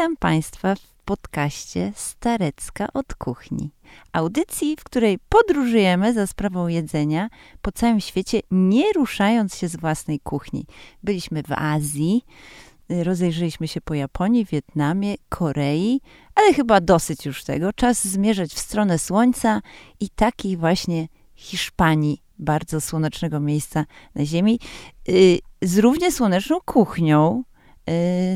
Witam Państwa w podcaście Starecka od kuchni. Audycji, w której podróżujemy za sprawą jedzenia po całym świecie, nie ruszając się z własnej kuchni. Byliśmy w Azji, rozejrzeliśmy się po Japonii, Wietnamie, Korei, ale chyba dosyć już tego. Czas zmierzać w stronę słońca i takiej właśnie Hiszpanii, bardzo słonecznego miejsca na Ziemi, y, z równie słoneczną kuchnią,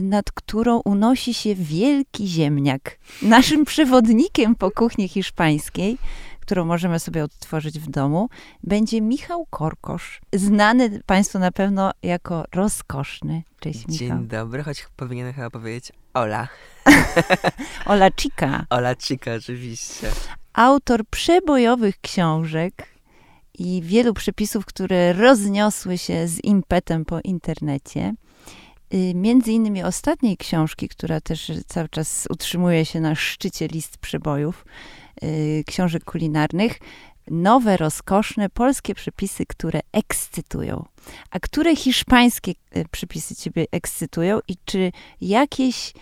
nad którą unosi się wielki ziemniak. Naszym przewodnikiem po kuchni hiszpańskiej, którą możemy sobie odtworzyć w domu, będzie Michał Korkosz, znany Państwu na pewno jako rozkoszny. Cześć Michał. Dzień dobry, choć powinienem chyba powiedzieć Ola. Ola Chica. Ola Chica, oczywiście. Autor przebojowych książek, i wielu przepisów, które rozniosły się z impetem po internecie. Y, między innymi ostatniej książki, która też cały czas utrzymuje się na szczycie list przebojów, y, książek kulinarnych, nowe, rozkoszne polskie przepisy, które ekscytują. A które hiszpańskie y, przepisy ciebie ekscytują i czy jakieś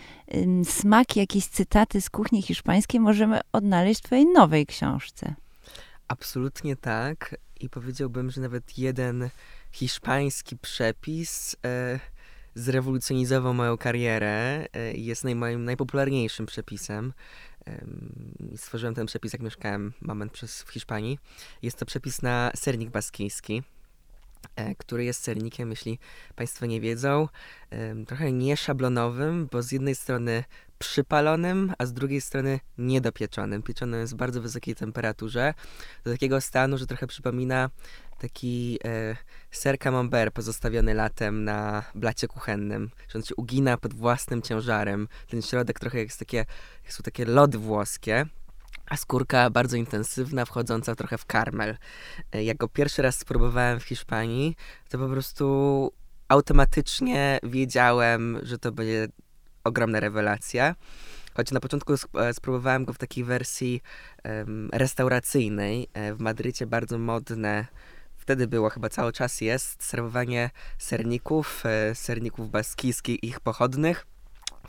smaki, jakieś cytaty z kuchni hiszpańskiej możemy odnaleźć w twojej nowej książce? Absolutnie tak. I powiedziałbym, że nawet jeden hiszpański przepis e, zrewolucjonizował moją karierę e, i jest naj, moim najpopularniejszym przepisem. Stworzyłem ten przepis, jak mieszkałem moment przez, w Hiszpanii. Jest to przepis na sernik baskijski e, który jest sernikiem, jeśli Państwo nie wiedzą, trochę nieszablonowym, bo z jednej strony przypalonym, a z drugiej strony niedopieczonym. Pieczonym jest w bardzo wysokiej temperaturze, do takiego stanu, że trochę przypomina taki e, ser camembert pozostawiony latem na blacie kuchennym, że on się ugina pod własnym ciężarem. Ten środek trochę jak, takie, jak są takie lody włoskie, a skórka bardzo intensywna, wchodząca trochę w karmel. E, jak go pierwszy raz spróbowałem w Hiszpanii, to po prostu automatycznie wiedziałem, że to będzie ogromna rewelacja. Choć na początku e, spróbowałem go w takiej wersji um, restauracyjnej. E, w Madrycie bardzo modne, wtedy było, chyba cały czas jest, serwowanie serników, e, serników baskijskich, ich pochodnych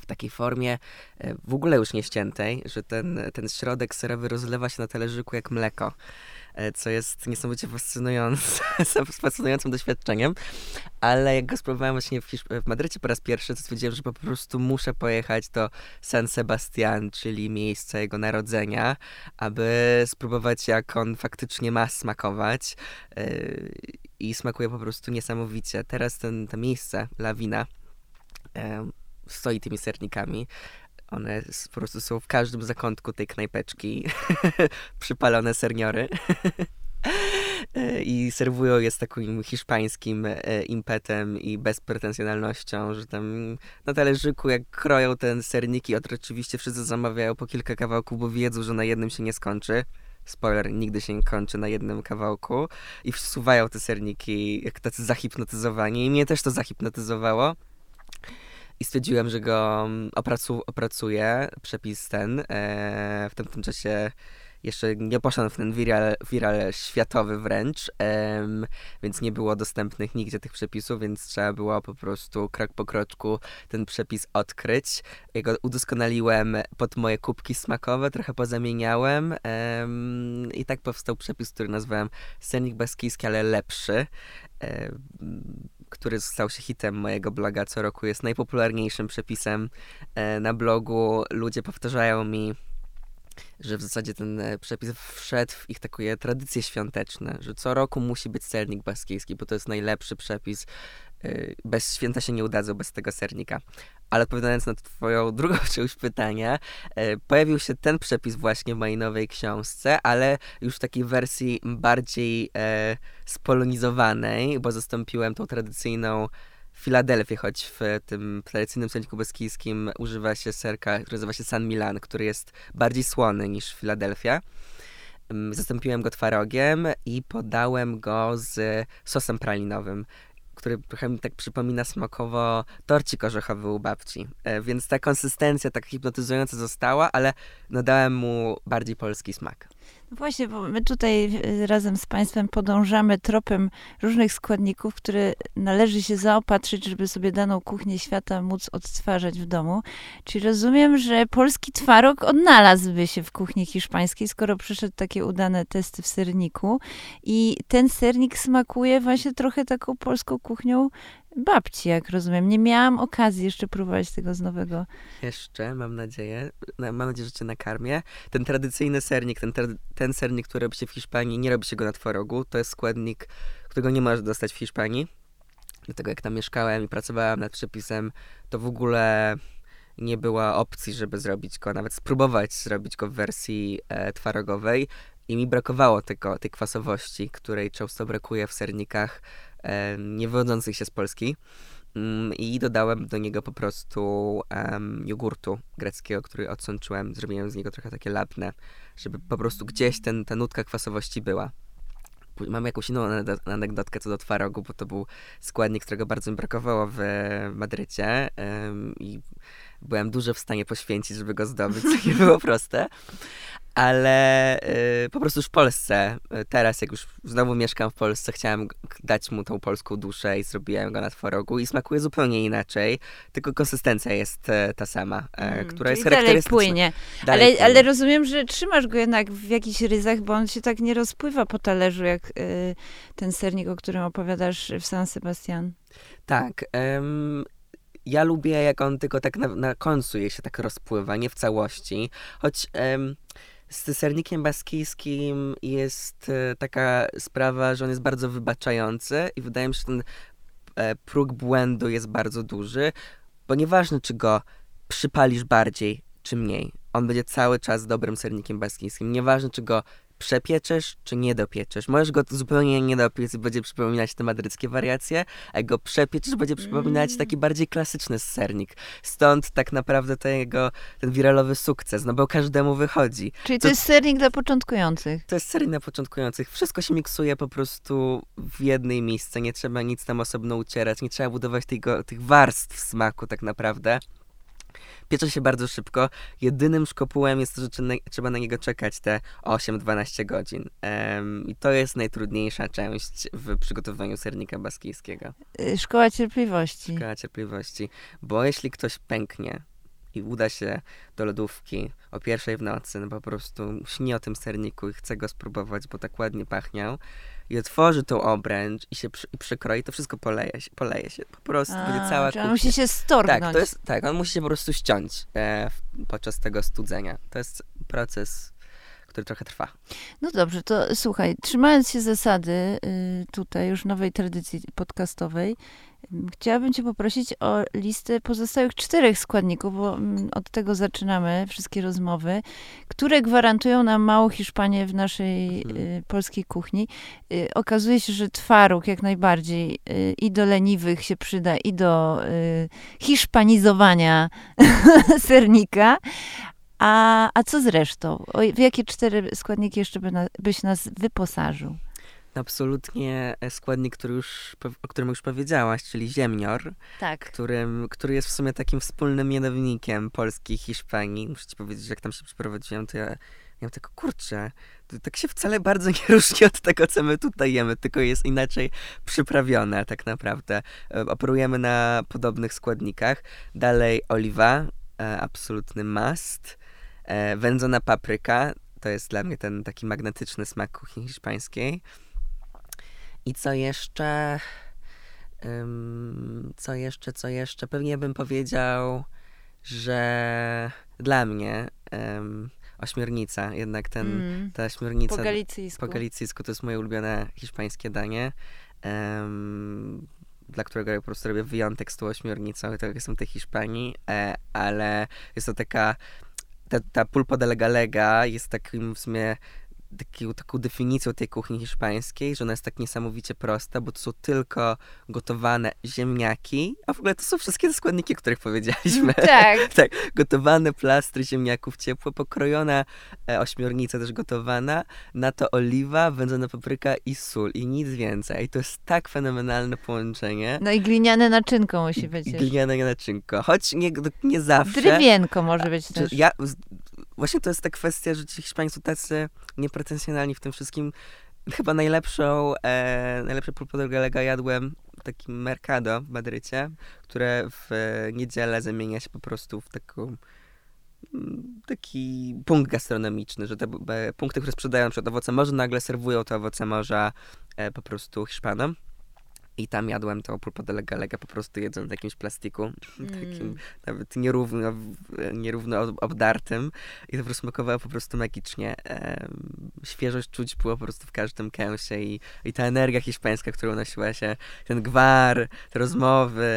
w takiej formie w ogóle już nieściętej, że ten, ten środek serowy rozlewa się na talerzyku jak mleko. E, co jest niesamowicie fascynującym doświadczeniem, ale jak go spróbowałem właśnie w, w Madrycie po raz pierwszy, to stwierdziłem, że po prostu muszę pojechać do San Sebastian, czyli miejsce jego narodzenia, aby spróbować jak on faktycznie ma smakować yy, i smakuje po prostu niesamowicie. Teraz ten, to miejsce, Lawina, yy, stoi tymi sernikami. One po prostu są w każdym zakątku tej knajpeczki. Przypalone serniory. I serwują je z takim hiszpańskim e, impetem i bezpretensjonalnością, że tam na talerzyku jak kroją ten serniki, oczywiście wszyscy zamawiają po kilka kawałków, bo wiedzą, że na jednym się nie skończy spoiler, nigdy się nie kończy na jednym kawałku i wsuwają te serniki jak tacy zahipnotyzowani i mnie też to zahipnotyzowało i stwierdziłem, że go mm, opracu, opracuję, przepis ten. E, w tym czasie jeszcze nie poszedłem w ten viral, viral światowy wręcz, więc nie było dostępnych nigdzie tych przepisów, więc trzeba było po prostu krok po kroczku ten przepis odkryć. Ja go udoskonaliłem pod moje kubki smakowe, trochę pozamieniałem em, i tak powstał przepis, który nazwałem Senik Baskijski, ale lepszy który stał się hitem mojego bloga co roku, jest najpopularniejszym przepisem e, na blogu. Ludzie powtarzają mi, że w zasadzie ten e, przepis wszedł w ich takie tradycje świąteczne, że co roku musi być sernik baskijski, bo to jest najlepszy przepis. E, bez święta się nie udadzą bez tego sernika. Ale odpowiadając na twoją drugą część pytania, pojawił się ten przepis właśnie w mojej nowej książce, ale już w takiej wersji bardziej e, spolonizowanej, bo zastąpiłem tą tradycyjną Filadelfię, choć w tym tradycyjnym serniku beskijskim używa się serka, który nazywa się San Milan, który jest bardziej słony niż Filadelfia. Zastąpiłem go twarogiem i podałem go z sosem pralinowym który trochę mi tak przypomina smakowo torcik orzechowy u babci. E, więc ta konsystencja tak hipnotyzująca została, ale nadałem mu bardziej polski smak. Właśnie, bo my tutaj y, razem z Państwem podążamy tropem różnych składników, które należy się zaopatrzyć, żeby sobie daną kuchnię świata móc odtwarzać w domu. Czyli rozumiem, że polski twaróg odnalazłby się w kuchni hiszpańskiej, skoro przeszedł takie udane testy w serniku. I ten sernik smakuje właśnie trochę taką polską kuchnią babci, jak rozumiem. Nie miałam okazji jeszcze próbować tego z nowego. Jeszcze, mam nadzieję. Mam nadzieję, że cię nakarmię. Ten tradycyjny sernik, ten, ten sernik, który robi się w Hiszpanii, nie robi się go na tworogu. To jest składnik, którego nie możesz dostać w Hiszpanii. Dlatego jak tam mieszkałem i pracowałem nad przepisem, to w ogóle nie była opcji, żeby zrobić go, nawet spróbować zrobić go w wersji e, twarogowej. I mi brakowało tego, tej kwasowości, której często brakuje w sernikach e, nie wywodzących się z Polski. Mm, I dodałem do niego po prostu um, jogurtu greckiego, który odsączyłem. Zrobiłem z niego trochę takie labne, żeby po prostu gdzieś ten, ta nutka kwasowości była. Mam jakąś inną anegdotkę co do twarogu, bo to był składnik, którego bardzo mi brakowało w Madrycie um, i byłem dużo w stanie poświęcić, żeby go zdobyć, co nie było proste ale y, po prostu już w Polsce, y, teraz jak już znowu mieszkam w Polsce, chciałem dać mu tą polską duszę i zrobiłem go na tworogu i smakuje zupełnie inaczej, tylko konsystencja jest y, ta sama, mm, która jest charakterystyczna. Dalej płynie. Dalej ale, płynie. ale rozumiem, że trzymasz go jednak w jakichś ryzach, bo on się tak nie rozpływa po talerzu, jak y, ten sernik, o którym opowiadasz w San Sebastian. Tak. Um, ja lubię, jak on tylko tak na, na końcu je się tak rozpływa, nie w całości. Choć um, z sernikiem baskijskim jest e, taka sprawa, że on jest bardzo wybaczający i wydaje mi się, że ten e, próg błędu jest bardzo duży, bo nieważne, czy go przypalisz bardziej, czy mniej, on będzie cały czas dobrym sernikiem baskijskim. Nieważne, czy go przepieczesz, czy nie dopieczesz. Możesz go zupełnie nie dopiec i będzie przypominać te madryckie wariacje, a go przepieczysz, będzie przypominać mm. taki bardziej klasyczny sernik. Stąd tak naprawdę tego, ten wiralowy sukces, no bo każdemu wychodzi. Czyli to, to jest sernik dla początkujących. To jest sernik dla początkujących. Wszystko się miksuje po prostu w jednej miejsce, nie trzeba nic tam osobno ucierać, nie trzeba budować tego, tych warstw smaku tak naprawdę. Piecze się bardzo szybko. Jedynym szkopułem jest to, że trzeba na niego czekać te 8-12 godzin. Um, I to jest najtrudniejsza część w przygotowaniu sernika baskijskiego. Y, szkoła cierpliwości. Szkoła cierpliwości. Bo jeśli ktoś pęknie i uda się do lodówki o pierwszej w nocy, no po prostu śni o tym serniku i chce go spróbować, bo tak ładnie pachniał, i otworzy tą obręcz i się przy, i przykroi, to wszystko poleje się, poleje się. Po prostu A, będzie cała kuchnia. on musi się storgnąć. Tak, to jest, tak, on musi się po prostu ściąć e, podczas tego studzenia. To jest proces który trochę trwa. No dobrze, to słuchaj, trzymając się zasady y, tutaj już nowej tradycji podcastowej, Chciałabym Cię poprosić o listę pozostałych czterech składników, bo mm, od tego zaczynamy wszystkie rozmowy, które gwarantują nam małą Hiszpanię w naszej mhm. y, polskiej kuchni. Y, okazuje się, że twaróg jak najbardziej y, i do leniwych się przyda, i do hiszpanizowania sernika. A, a co z resztą? O, w jakie cztery składniki jeszcze by na, byś nas wyposażył? absolutnie e, składnik, który już, o którym już powiedziałaś, czyli ziemnior, tak. którym, który jest w sumie takim wspólnym mianownikiem Polski i Hiszpanii. Muszę ci powiedzieć, że jak tam się przeprowadziłem, to ja miałem tylko, kurczę, to tak się wcale bardzo nie różni od tego, co my tutaj jemy, tylko jest inaczej przyprawione tak naprawdę. E, operujemy na podobnych składnikach. Dalej oliwa, e, absolutny must. Wędzona papryka, to jest dla mnie ten taki magnetyczny smak kuchni hiszpańskiej. I co jeszcze? Co jeszcze, co jeszcze? Pewnie bym powiedział, że dla mnie um, ośmiornica, jednak ten, mm. ta ośmiornica po galicyjsku. po galicyjsku to jest moje ulubione hiszpańskie danie, um, dla którego ja po prostu robię wyjątek z tą ośmiornicą, to jestem tej Hiszpanii, e, ale jest to taka ta, ta pulpa de lega jest takim w sumie taką, taką definicją tej kuchni hiszpańskiej, że ona jest tak niesamowicie prosta, bo to są tylko gotowane ziemniaki, a w ogóle to są wszystkie te składniki, o których powiedzieliśmy. Tak. tak, gotowane plastry ziemniaków ciepłe, pokrojona e, ośmiornica też gotowana, na to oliwa, wędzona papryka i sól i nic więcej. I to jest tak fenomenalne połączenie. No i gliniane naczynko musi być. Gliniane naczynko, choć nie, nie zawsze. Drywienko może być też. Ja właśnie to jest ta kwestia, że ci Hiszpanie są tacy niepretensjonalni w tym wszystkim. Chyba najlepszą, e, najlepsze pulpo galega jadłem takim Mercado w Madrycie, które w e, niedzielę zamienia się po prostu w taką mm, taki punkt gastronomiczny, że te e, punkty, które sprzedają przed owoce morza, nagle serwują te owoce morza e, po prostu Hiszpanom. I tam jadłem to pulpo de galega po prostu jedząc w jakimś plastiku, mm. takim nawet nierówno, nierówno obdartym i to po prostu smakowało po prostu magicznie. świeżość czuć było po prostu w każdym kęsie i, i ta energia hiszpańska, którą nosiła się, ten gwar, te rozmowy.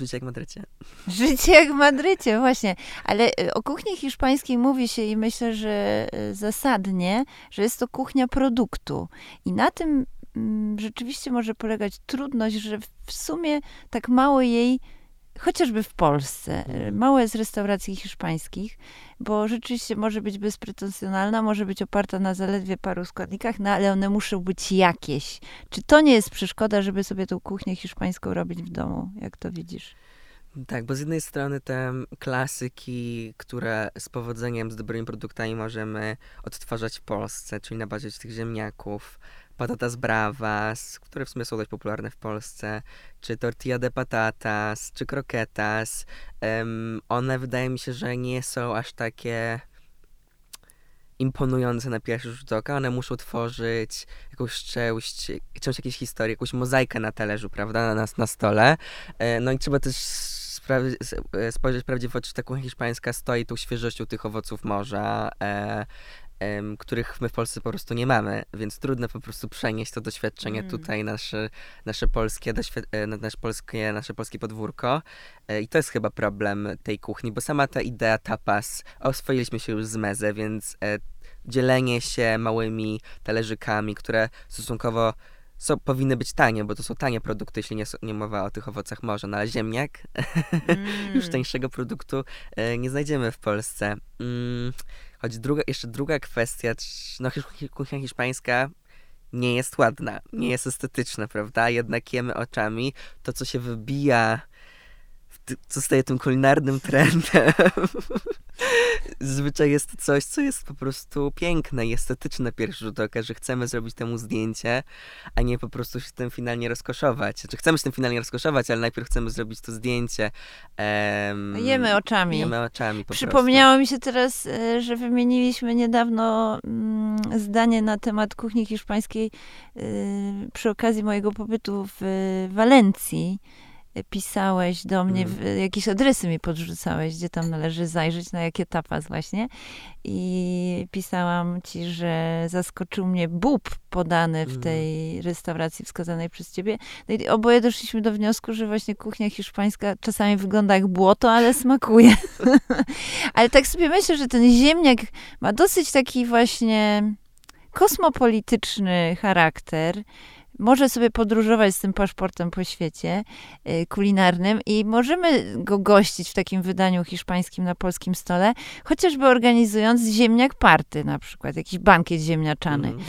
Życie jak w Madrycie. Życie jak w Madrycie, właśnie. Ale e, o kuchni hiszpańskiej mówi się i myślę, że e, zasadnie, że jest to kuchnia produktu. I na tym rzeczywiście może polegać trudność, że w sumie tak mało jej, chociażby w Polsce, e, mało jest restauracji hiszpańskich, bo rzeczywiście może być bezpretensjonalna, może być oparta na zaledwie paru składnikach, no ale one muszą być jakieś. Czy to nie jest przeszkoda, żeby sobie tą kuchnię hiszpańską robić w domu? Jak to widzisz? Tak, bo z jednej strony te klasyki, które z powodzeniem, z dobrymi produktami możemy odtwarzać w Polsce, czyli na bazie tych ziemniaków, patatas bravas, które w sumie są dość popularne w Polsce, czy tortilla de patatas, czy croquetas. Um, one wydaje mi się, że nie są aż takie imponujące na pierwszy rzut oka. One muszą tworzyć jakąś część, część jakiejś historii, jakąś mozaikę na talerzu, prawda, na, nas na stole. E, no i trzeba też e, spojrzeć prawdziwie w oczy, ta kuchnia hiszpańska stoi tą świeżością tych owoców morza, e, których my w Polsce po prostu nie mamy, więc trudno po prostu przenieść to doświadczenie mm. tutaj, nasze, nasze, polskie e, nasze, polskie, nasze polskie podwórko. E, I to jest chyba problem tej kuchni, bo sama ta idea tapas, oswoiliśmy się już z mezę, więc e, dzielenie się małymi talerzykami, które stosunkowo są, powinny być tanie, bo to są tanie produkty, jeśli nie, nie mowa o tych owocach morza, no ale ziemniak, mm. już tańszego produktu e, nie znajdziemy w Polsce. Mm, choć druga, jeszcze druga kwestia, no kuchnia hiszpańska nie jest ładna, nie jest estetyczna, prawda? Jednak jemy oczami to, co się wybija co staje tym kulinarnym trendem. Zwyczaj jest to coś, co jest po prostu piękne i estetyczne pierwszy rzut oka, że chcemy zrobić temu zdjęcie, a nie po prostu się tym finalnie rozkoszować. Znaczy chcemy się tym finalnie rozkoszować, ale najpierw chcemy zrobić to zdjęcie. Um, jemy oczami. Jemy oczami po Przypomniało prostu. mi się teraz, e, że wymieniliśmy niedawno mm, zdanie na temat kuchni hiszpańskiej e, przy okazji mojego pobytu w Walencji pisałeś do mnie, mm. jakieś adresy mi podrzucałeś, gdzie tam należy zajrzeć, na jakie tapas właśnie. I pisałam ci, że zaskoczył mnie bób podany w mm. tej restauracji wskazanej przez ciebie. No i oboje doszliśmy do wniosku, że właśnie kuchnia hiszpańska czasami wygląda jak błoto, ale smakuje. ale tak sobie myślę, że ten ziemniak ma dosyć taki właśnie kosmopolityczny charakter może sobie podróżować z tym paszportem po świecie y, kulinarnym i możemy go gościć w takim wydaniu hiszpańskim na polskim stole, chociażby organizując ziemniak party na przykład, jakiś bankiet ziemniaczany. Mm.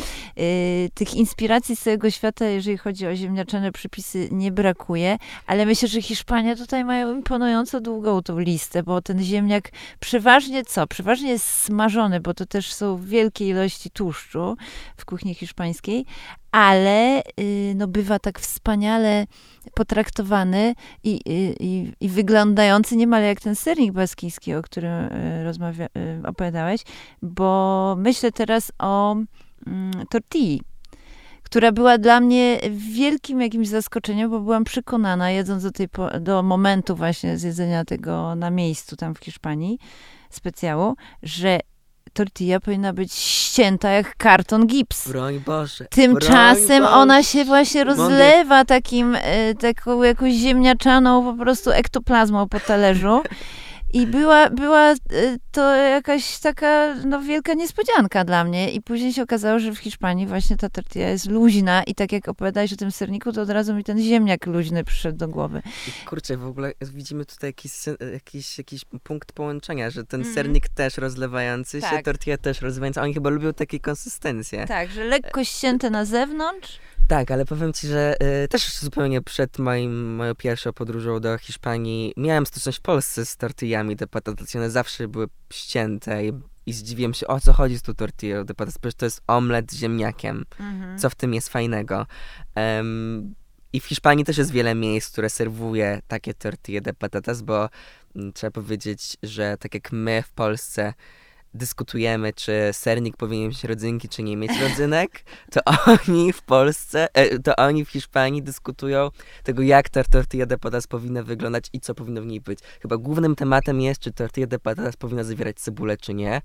Tych inspiracji z całego świata, jeżeli chodzi o ziemniaczane przepisy, nie brakuje, ale myślę, że Hiszpania tutaj mają imponująco długą tą listę, bo ten ziemniak przeważnie co? Przeważnie jest smażony, bo to też są wielkie ilości tłuszczu w kuchni hiszpańskiej, ale y, no, bywa tak wspaniale potraktowany i, i, i wyglądający niemal jak ten sernik baskijski, o którym y, rozmawia, y, opowiadałeś, bo myślę teraz o mm, tortilli która była dla mnie wielkim jakimś zaskoczeniem, bo byłam przekonana, jedząc do, tej, do momentu właśnie zjedzenia tego na miejscu tam w Hiszpanii, specjalu, że tortilla powinna być ścięta jak karton gips. Broń Boże. Tymczasem broń ona się właśnie rozlewa takim, e, taką jakąś ziemniaczaną po prostu ektoplazmą po talerzu. I była, była y, to jakaś taka no, wielka niespodzianka dla mnie. I później się okazało, że w Hiszpanii właśnie ta tortilla jest luźna i tak jak opowiadałeś o tym serniku, to od razu mi ten ziemniak luźny przyszedł do głowy. I kurczę, w ogóle widzimy tutaj jakiś, jakiś, jakiś punkt połączenia, że ten mm. sernik też rozlewający tak. się, tortilla też rozlewająca. Oni chyba lubią takie konsystencje. Tak, że lekko ścięte na zewnątrz, Tak, ale powiem ci, że y, też zupełnie przed moim, moją pierwszą podróżą do Hiszpanii miałem styczność w Polsce z tortillami de patatas. One zawsze były ścięte i, i zdziwiłem się, o co chodzi z tą tortillą de patatas. Przecież to jest omlet z ziemniakiem. Mhm. Co w tym jest fajnego? Em, I w Hiszpanii też jest wiele miejsc, które serwuje takie tortille de patatas, bo mm, trzeba powiedzieć, że tak jak my w Polsce dyskutujemy, czy sernik powinien mieć rodzynki, czy nie mieć rodzynek, to oni w Polsce, e, to oni w Hiszpanii dyskutują tego, jak ta tortilla de patatas powinna wyglądać i co powinno w niej być. Chyba głównym tematem jest, czy tortilla de patatas powinna zawierać cebulę, czy nie.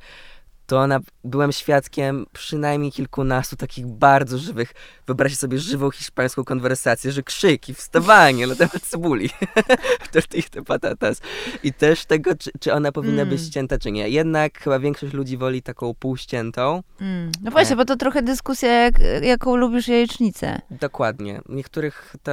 To ona, byłem świadkiem przynajmniej kilkunastu takich bardzo żywych, wyobraźcie sobie żywą hiszpańską konwersację, że krzyki, wstawanie na temat cebuli tortilla patatas. I też tego, czy, czy ona powinna być Mm. ścięta, czy nie. Jednak chyba większość ludzi woli taką półściętą. Mm. No właśnie, bo to trochę dyskusja, jak, jaką lubisz jajecznicę. Dokładnie. Niektórych to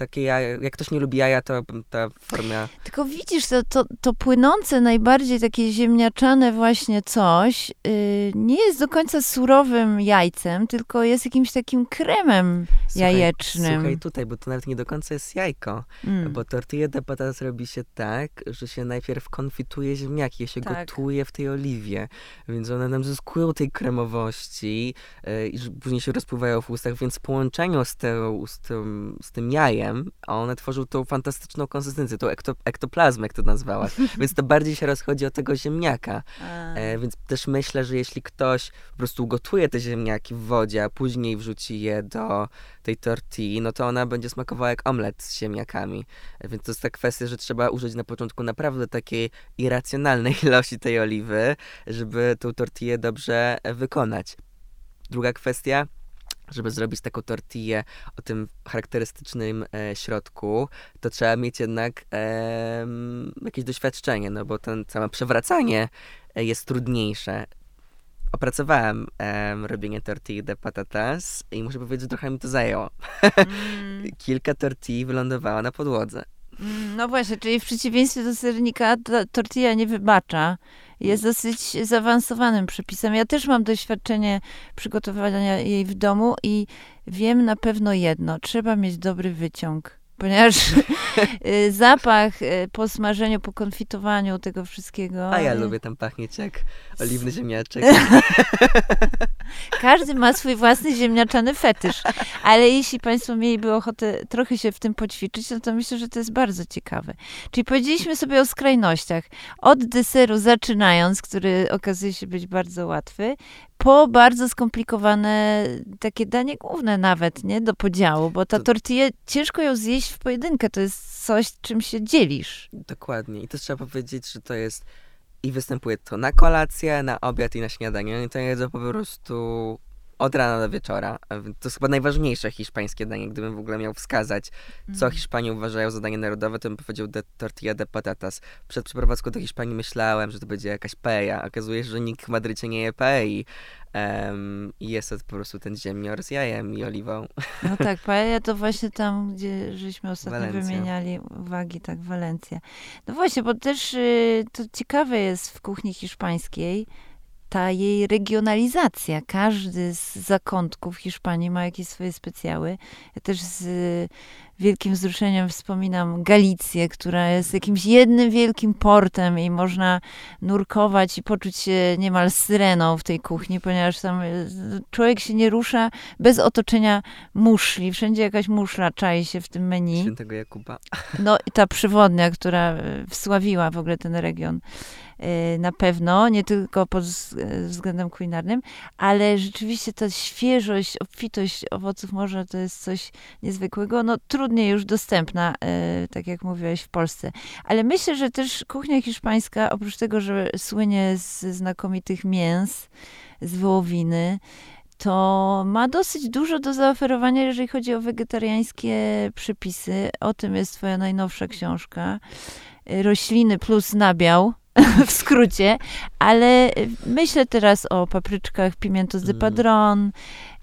takie jaja, jak ktoś nie lubi jaja, to ta forma... Tylko widzisz, to, to, to płynące, najbardziej takie ziemniaczane właśnie coś, yy, nie jest do końca surowym jajcem, tylko jest jakimś takim kremem Słuchaj, jajecznym. Słuchaj tutaj, bo to nawet nie do końca jest jajko. Mm. Bo tortilla de patatas robi się tak, że się najpierw konfituje ziemniaki, je się Tak. gotuje w tej oliwie, więc one nam zyskują tej kremowości e, i później się rozpływają w ustach, więc w połączeniu z, tą, z, tym, z tym jajem, a one tworzą tą fantastyczną konsystencję, tą ekto, ektoplazmę, jak to nazwałaś, więc to bardziej się rozchodzi o tego ziemniaka. E, więc też myślę, że jeśli ktoś po prostu gotuje te ziemniaki w wodzie, a później wrzuci je do tej tortilli, no to ona będzie smakowała jak omlet z ziemniakami. E, Więc to jest ta kwestia, że trzeba użyć na początku naprawdę takiej irracjonalnej ilości tej oliwy, żeby tą tortillę dobrze e, wykonać. Druga kwestia, żeby zrobić taką tortillę o tym charakterystycznym e, środku, to trzeba mieć jednak em, jakieś doświadczenie, no bo ten całe przewracanie e, jest trudniejsze. Opracowałem em, robienie tortilli de patatas i muszę powiedzieć, że trochę mi to zajęło. Mm. Kilka tortilli wylądowało na podłodze. Mm, No właśnie, czyli w przeciwieństwie do sernika ta tortilla nie wybacza. Jest dosyć zaawansowanym przepisem. Ja też mam doświadczenie przygotowania jej w domu i wiem na pewno jedno. Trzeba mieć dobry wyciąg. Ponieważ y, zapach y, po smażeniu, po konfitowaniu tego wszystkiego. A ja y, lubię tam pachnieć jak oliwny ziemniaczek. Każdy ma swój własny ziemniaczany fetysz. Ale jeśli Państwo mieliby ochotę trochę się w tym poćwiczyć, no to myślę, że to jest bardzo ciekawe. Czyli powiedzieliśmy sobie o skrajnościach. Od deseru zaczynając, który okazuje się być bardzo łatwy, po bardzo skomplikowane takie danie główne nawet, nie? Do podziału, bo ta To- tortilla, ciężko ją zjeść w pojedynkę. To jest coś, czym się dzielisz. Dokładnie. I też trzeba powiedzieć, że to jest i występuje to na kolację, na obiad i na śniadanie. Oni to jedzą po prostu od rana do wieczora. Więc To jest chyba najważniejsze hiszpańskie danie. Gdybym w ogóle miał wskazać, co Mm. Hiszpanie uważają za danie narodowe, to bym powiedział de tortilla de patatas. Przed przeprowadzką do Hiszpanii myślałem, że to będzie jakaś paella. Okazuje się, że nikt w Madrycie nie je paei. Em, I jest to po prostu ten ziemnior z jajem i oliwą. No tak, paella to właśnie tam, gdzie żeśmy ostatnio Walencja. wymieniali uwagi, tak, Walencja. No właśnie, bo też y, to ciekawe jest w kuchni hiszpańskiej ta jej regionalizacja. Każdy z zakątków Hiszpanii ma jakieś swoje specjały. Ja też z wielkim wzruszeniem wspominam Galicję, która jest jakimś jednym wielkim portem i można nurkować i poczuć się niemal syreną w tej kuchni, ponieważ tam y, człowiek się nie rusza bez otoczenia muszli. Wszędzie jakaś muszla czai się w tym menu. Świętego Jakuba. No i ta przywodnia, która e, wsławiła w ogóle ten region e, na pewno, nie tylko pod wz- e, względem kulinarnym, ale rzeczywiście ta świeżość, obfitość owoców morza to jest coś niezwykłego, no trudniej już dostępna, e, tak jak mówiłeś, w Polsce. Ale myślę, że też kuchnia hiszpańska, oprócz tego, że słynie z znakomitych mięs, z wołowiny, to ma dosyć dużo do zaoferowania, jeżeli chodzi o wegetariańskie przepisy. O tym jest twoja najnowsza książka. Y, Rośliny plus nabiał, w skrócie. Ale myślę teraz o papryczkach pimientos de Mm. padron,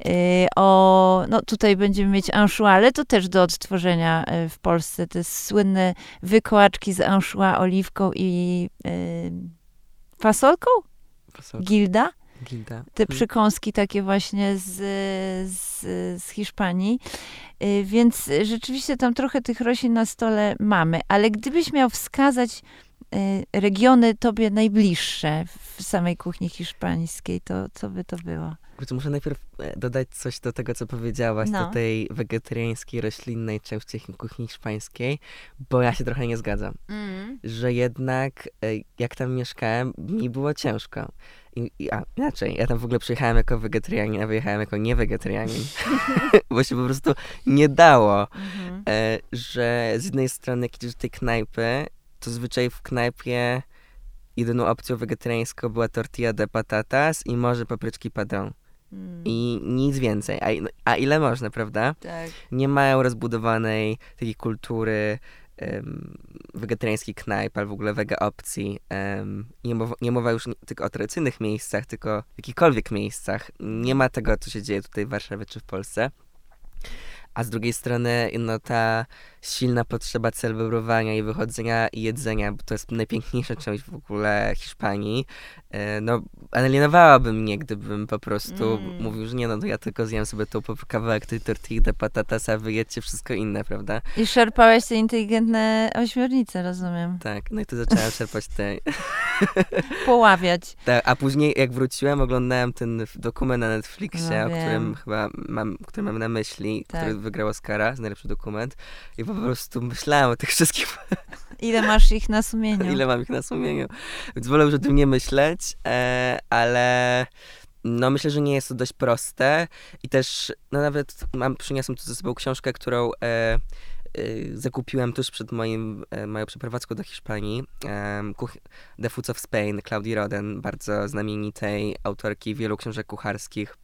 y, o, no tutaj będziemy mieć anchois, ale to też do odtworzenia y, w Polsce. Te słynne wykołaczki z anchois, oliwką i y, fasolką? Fasolka. Gilda? Ginta. te Mm. przekąski takie właśnie z, z, z Hiszpanii. Więc rzeczywiście tam trochę tych roślin na stole mamy. Ale gdybyś miał wskazać regiony tobie najbliższe w samej kuchni hiszpańskiej, to co by to było? Kurczę, muszę najpierw e, dodać coś do tego, co powiedziałaś, No. do tej wegetariańskiej, roślinnej części kuchni hiszpańskiej, bo ja się trochę nie zgadzam. Że jednak, e, jak tam mieszkałem, mi było ciężko. I, i, a, inaczej, ja tam w ogóle przyjechałem jako wegetarianin, a wyjechałem jako niewegetarianin, bo się po prostu nie dało. Mhm. e, że z jednej strony jak idziesz do tej knajpy, to zwyczaj w knajpie jedyną opcją wegetariańską była tortilla de patatas i może papryczki padron. Mm. I nic więcej. A, i- a ile można, prawda? Tak. Nie mają rozbudowanej takiej kultury em, wegetariańskiej knajp, albo w ogóle wege opcji. Em, nie, mowa, nie mowa już nie, tylko o tradycyjnych miejscach, tylko w jakichkolwiek miejscach. Nie ma tego, co się dzieje tutaj w Warszawie czy w Polsce. A z drugiej strony, no ta silna potrzeba celebrowania i wychodzenia i jedzenia, bo to jest najpiękniejsza część w ogóle Hiszpanii, no alienowałaby mnie, gdybym po prostu Mm. mówił, że nie no, to ja tylko zjem sobie tą po- kawałek tej tortilli de patatasa, a wy jedzcie wszystko inne, prawda? I szarpałeś te inteligentne ośmiornice, rozumiem. Tak, no i tu zacząłem czerpać te... Poławiać. te a później jak wróciłem, oglądałem ten dokument na Netflixie, No o którym chyba mam, który mam na myśli, Tak. który wygrał Oscara najlepszy dokument i po prostu myślałem o tych wszystkich Ile masz ich na sumieniu? ile mam ich na sumieniu. Więc wolę już o tym nie myśleć, e, ale no myślę, że nie jest to dość proste i też no nawet mam, przyniosłem tu ze sobą książkę, którą e, e, zakupiłem tuż przed moim, moją przeprowadzką do Hiszpanii. Um, The Foods of Spain, Claudii Roden, bardzo znamienitej autorki wielu książek kucharskich.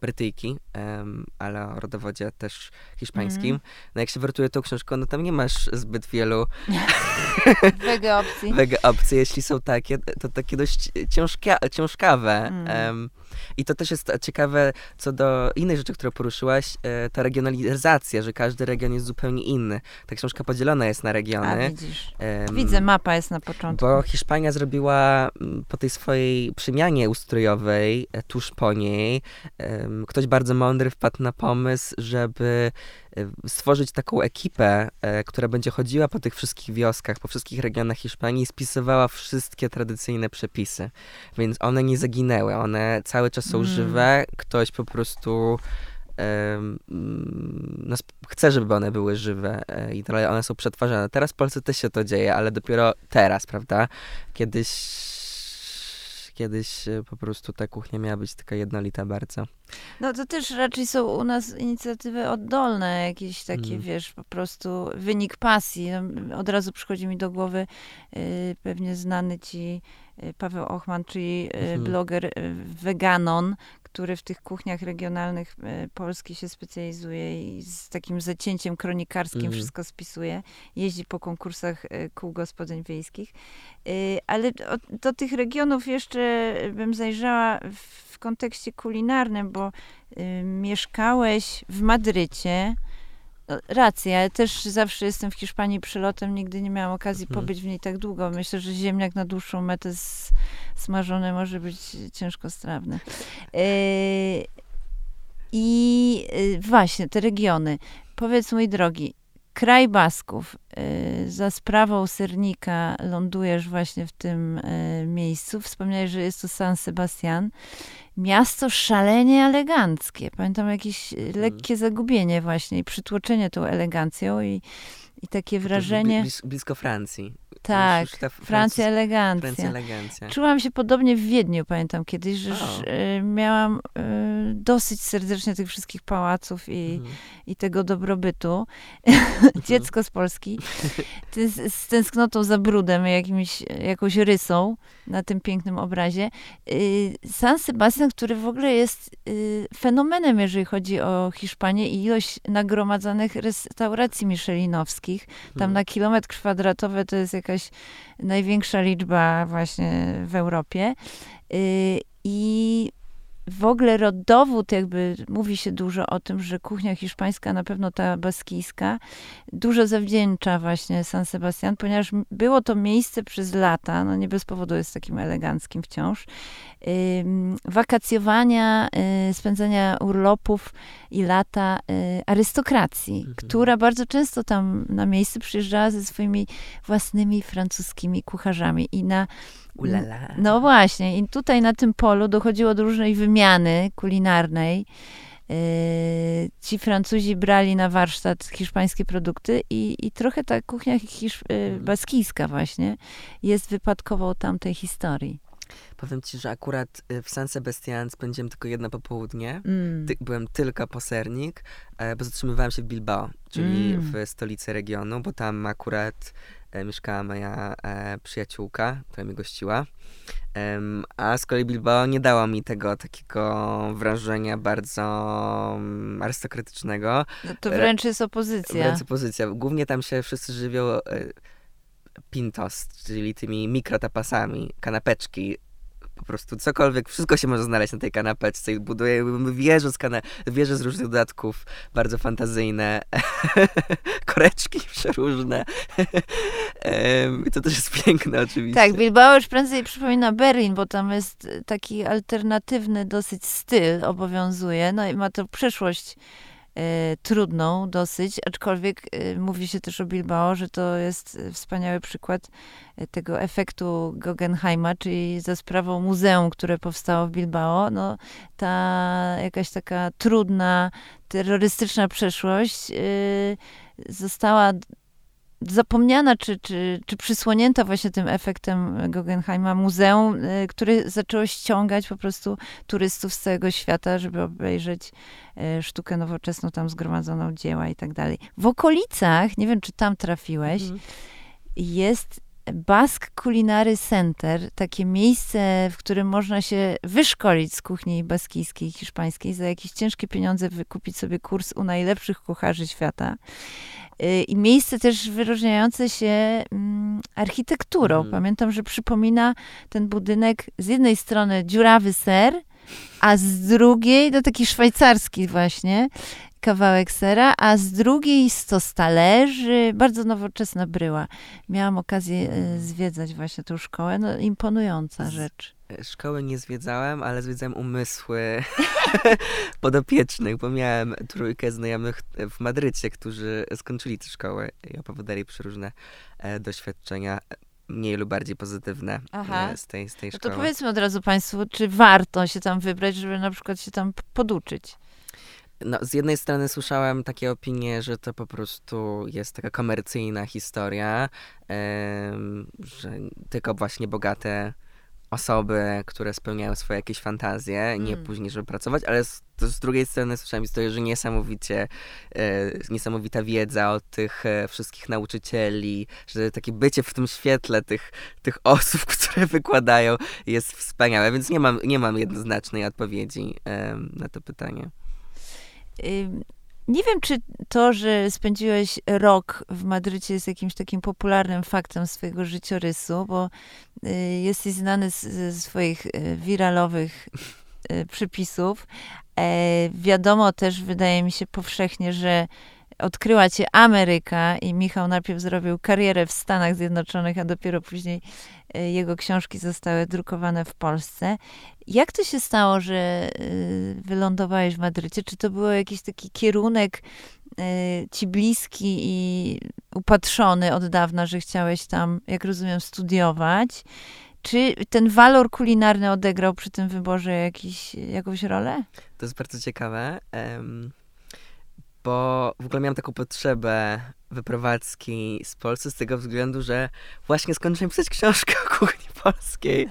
Brytyjki, em, ale o rodowodzie też hiszpańskim. Mhm. No jak się wertuje tą książką, no tam nie masz zbyt wielu Wege opcji. wege opcje, jeśli są takie, to takie dość ciężkia, ciężkawe. Mm. Em, I to też jest ciekawe co do innej rzeczy, którą poruszyłaś, e, ta regionalizacja, że każdy region jest zupełnie inny. Ta książka podzielona jest na A regiony. widzisz. Em, Widzę, mapa jest na początku. Bo Hiszpania zrobiła po tej swojej przemianie ustrojowej, e, tuż po niej, em, ktoś bardzo mądry wpadł na pomysł, żeby stworzyć taką ekipę, e, która będzie chodziła po tych wszystkich wioskach, po wszystkich regionach Hiszpanii i spisywała wszystkie tradycyjne przepisy. Więc one nie zaginęły, one cały czas są Mm. żywe. Ktoś po prostu mm, no, żeby one były żywe e, i dalej one są przetwarzane. Teraz w Polsce też się to dzieje, ale dopiero teraz, prawda? Kiedyś kiedyś e, po prostu ta kuchnia miała być taka jednolita bardzo. No to też raczej są u nas inicjatywy oddolne, jakieś takie, Mhm. wiesz, po prostu wynik pasji. No, Od razu przychodzi mi do głowy y, pewnie znany ci y, Paweł Ochman, czyli y, Mhm. bloger Veganon, który w tych kuchniach regionalnych y, Polski się specjalizuje i z takim zacięciem kronikarskim Mhm. wszystko spisuje. Jeździ po konkursach y, kół gospodyń wiejskich. Y, Ale do, do tych regionów jeszcze bym zajrzała w, kontekście kulinarnym, bo mieszkałeś w Madrycie. Racja, ja też zawsze jestem w Hiszpanii przylotem, nigdy nie miałam okazji Mhm. pobyć w niej tak długo. Myślę, że ziemniak na dłuższą metę smażony może być ciężko strawny. Y, I y, właśnie, te regiony. Powiedz, mój drogi, kraj Basków. y, Za sprawą sernika lądujesz właśnie w tym y, miejscu. Wspomniałeś, że jest to San Sebastian. Miasto szalenie eleganckie. Pamiętam jakieś y, lekkie zagubienie właśnie i przytłoczenie tą elegancją i, i takie wrażenie. Blis, blisko Francji. Tak, ta Francja Francja elegancja. Francja elegancja. Czułam się podobnie w Wiedniu, pamiętam kiedyś, że y, miałam y, dosyć serdecznie tych wszystkich pałaców i, Mhm. i tego dobrobytu. Dziecko z Polski. Z, z tęsknotą za brudem, jakimś, jakąś rysą na tym pięknym obrazie. Y, San Sebastian, który w ogóle jest y, fenomenem, jeżeli chodzi o Hiszpanię i ilość nagromadzonych restauracji michelinowskich. Tam Mhm. na kilometr kwadratowy to jest jakaś największa liczba właśnie w Europie. Y, I w ogóle rodowód, jakby mówi się dużo o tym, że kuchnia hiszpańska, na pewno ta baskijska, dużo zawdzięcza właśnie San Sebastian, ponieważ było to miejsce przez lata, no nie bez powodu jest takim eleganckim wciąż, wakacjowania, y, spędzania urlopów i lata y, arystokracji, mhm. która bardzo często tam na miejsce przyjeżdżała ze swoimi własnymi francuskimi kucharzami i na Ulala. No właśnie, i tutaj na tym polu dochodziło do różnej wymiany kulinarnej. Yy, ci Francuzi brali na warsztat hiszpańskie produkty i, i trochę ta kuchnia hisz, yy, mhm. baskijska właśnie jest wypadkową tamtej historii. Powiem ci, że akurat y, w San Sebastian spędziłem tylko jedno popołudnie. Mm. Ty, byłem tylko posernik, e, bo zatrzymywałem się w Bilbao, czyli mm. w stolicy regionu, bo tam akurat mieszkała moja e, przyjaciółka, która mnie gościła. a z kolei Bilbao nie dało mi tego takiego wrażenia bardzo um, arystokratycznego. No to wręcz jest opozycja. Wręcz opozycja. Głównie tam się wszyscy żywią e, pintos, czyli tymi mikrotapasami, kanapeczki po prostu cokolwiek, wszystko się może znaleźć na tej kanapeczce i buduję wieże z, kana- wieże z różnych dodatków, bardzo fantazyjne, koreczki przeróżne. I to też jest piękne oczywiście. Tak, Bilbao już prędzej przypomina Berlin, bo tam jest taki alternatywny dosyć styl obowiązuje, no i ma to przeszłość E, trudną dosyć, aczkolwiek e, mówi się też o Bilbao, że to jest wspaniały przykład e, tego efektu Guggenheima, czyli za sprawą muzeum, które powstało w Bilbao, no ta jakaś taka trudna, terrorystyczna przeszłość została zapomniana czy, czy, czy przysłonięta właśnie tym efektem Guggenheima muzeum, y, które zaczęło ściągać po prostu turystów z całego świata, żeby obejrzeć y, sztukę nowoczesną, tam zgromadzoną dzieła i tak dalej. W okolicach, nie wiem czy tam trafiłeś, mhm. jest Basque Culinary Center, takie miejsce, w którym można się wyszkolić z kuchni baskijskiej, hiszpańskiej, za jakieś ciężkie pieniądze wykupić sobie kurs u najlepszych kucharzy świata. Y, I miejsce też wyróżniające się mm, architekturą. Mm. Pamiętam, że przypomina ten budynek z jednej strony dziurawy ser, a z drugiej, no taki szwajcarski właśnie, kawałek sera, a z drugiej stos talerzy, bardzo nowoczesna bryła. Miałam okazję y, zwiedzać właśnie tą szkołę, no imponująca rzecz. Szkoły nie zwiedzałem, ale zwiedzałem umysły podopiecznych, bo miałem trójkę znajomych w Madrycie, którzy skończyli tę szkołę i opowiadali przeróżne e, doświadczenia mniej lub bardziej pozytywne Aha. E, z tej, z tej szkoły. No to powiedzmy od razu Państwu, czy warto się tam wybrać, żeby na przykład się tam poduczyć? No, z jednej strony słyszałem takie opinie, że to po prostu jest taka komercyjna historia, że tylko właśnie bogate osoby, które spełniają swoje jakieś fantazje, nie mm. później, żeby pracować, ale z, z drugiej strony słyszałem historię, że niesamowicie, e, niesamowita wiedza od tych e, wszystkich nauczycieli, że takie bycie w tym świetle tych, tych osób, które wykładają jest wspaniałe, więc nie mam, nie mam jednoznacznej odpowiedzi e, na to pytanie. Nie wiem, czy to, że spędziłeś rok w Madrycie jest jakimś takim popularnym faktem swojego życiorysu, bo y, jesteś znany ze swoich y, wiralowych y, przypisów. E, wiadomo też, wydaje mi się powszechnie, że odkryła cię Ameryka i Michał najpierw zrobił karierę w Stanach Zjednoczonych, a dopiero później jego książki zostały drukowane w Polsce. Jak to się stało, że e, wylądowałeś w Madrycie? Czy to był jakiś taki kierunek e, ci bliski i upatrzony od dawna, że chciałeś tam, jak rozumiem, studiować? Czy ten walor kulinarny odegrał przy tym wyborze jakiś, jakąś rolę? To jest bardzo ciekawe. Bo w ogóle miałem taką potrzebę wyprowadzki z Polski z tego względu, że właśnie skończyłem pisać książkę o kuchni polskiej.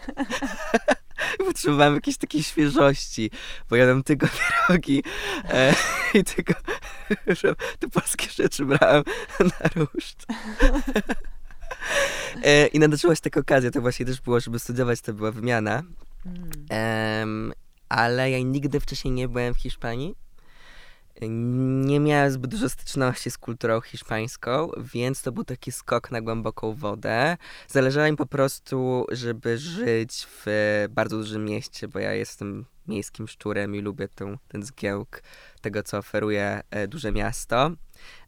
Potrzebowałem jakiejś takiej świeżości, bo jadłem tylko pierogi e, i tylko że te polskie rzeczy brałem na ruszt. E, I nadarzyła się taka okazja, to właśnie też było, żeby studiować, to była wymiana. Mm. ale ja nigdy wcześniej nie byłem w Hiszpanii Nie miałem zbyt dużo styczności z kulturą hiszpańską, więc to był taki skok na głęboką wodę. Zależało mi po prostu, żeby żyć w bardzo dużym mieście, bo ja jestem miejskim szczurem i lubię ten, ten zgiełk tego, co oferuje e, duże miasto.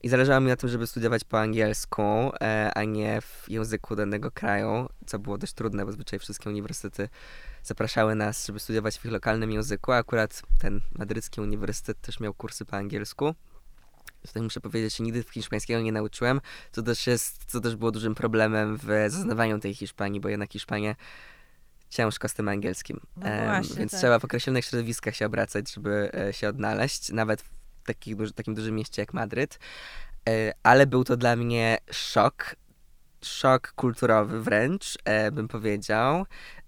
I zależało mi na tym, żeby studiować po angielsku, e, a nie w języku danego kraju, co było dość trudne, bo zwyczaj wszystkie uniwersytety zapraszały nas, żeby studiować w ich lokalnym języku, akurat ten madrycki uniwersytet też miał kursy po angielsku. Tutaj muszę powiedzieć, że nigdy hiszpańskiego nie nauczyłem, co też, jest, co też było dużym problemem w zaznawaniu tej Hiszpanii, bo jednak Hiszpania ciężko z tym angielskim. No właśnie, więc tak. trzeba w określonych środowiskach się obracać, żeby e, się odnaleźć, nawet w takich, duży, takim dużym mieście jak Madryt. E, ale był to dla mnie szok, szok kulturowy wręcz, e, bym powiedział.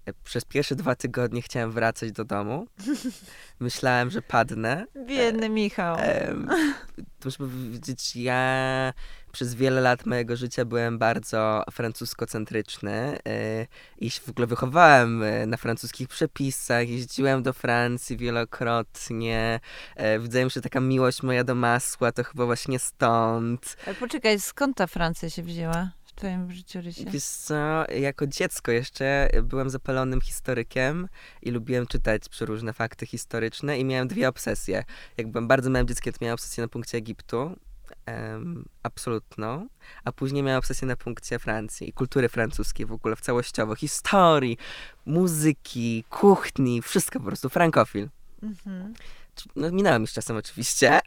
E, Przez pierwsze dwa tygodnie chciałem wracać do domu. Myślałem, że padnę. Biedny Michał. Em, to muszę powiedzieć, ja przez wiele lat mojego życia byłem bardzo francuskocentryczny e, i się w ogóle wychowałem e, na francuskich przepisach, jeździłem do Francji wielokrotnie. E, Wydaje mi się, że taka miłość moja do masła to chyba właśnie stąd. Ale poczekaj, skąd ta Francja się wzięła twoim życiorysie? Wiesz co, jako dziecko jeszcze byłem zapalonym historykiem i lubiłem czytać przeróżne fakty historyczne i miałem dwie obsesje. Jak byłem bardzo małym dzieckiem, to miałem obsesję na punkcie Egiptu, em, absolutną, a później miałem obsesję na punkcie Francji i kultury francuskiej w ogóle w całościowo, historii, muzyki, kuchni, wszystko po prostu, frankofil. Mhm. No, minęło mi z czasem oczywiście.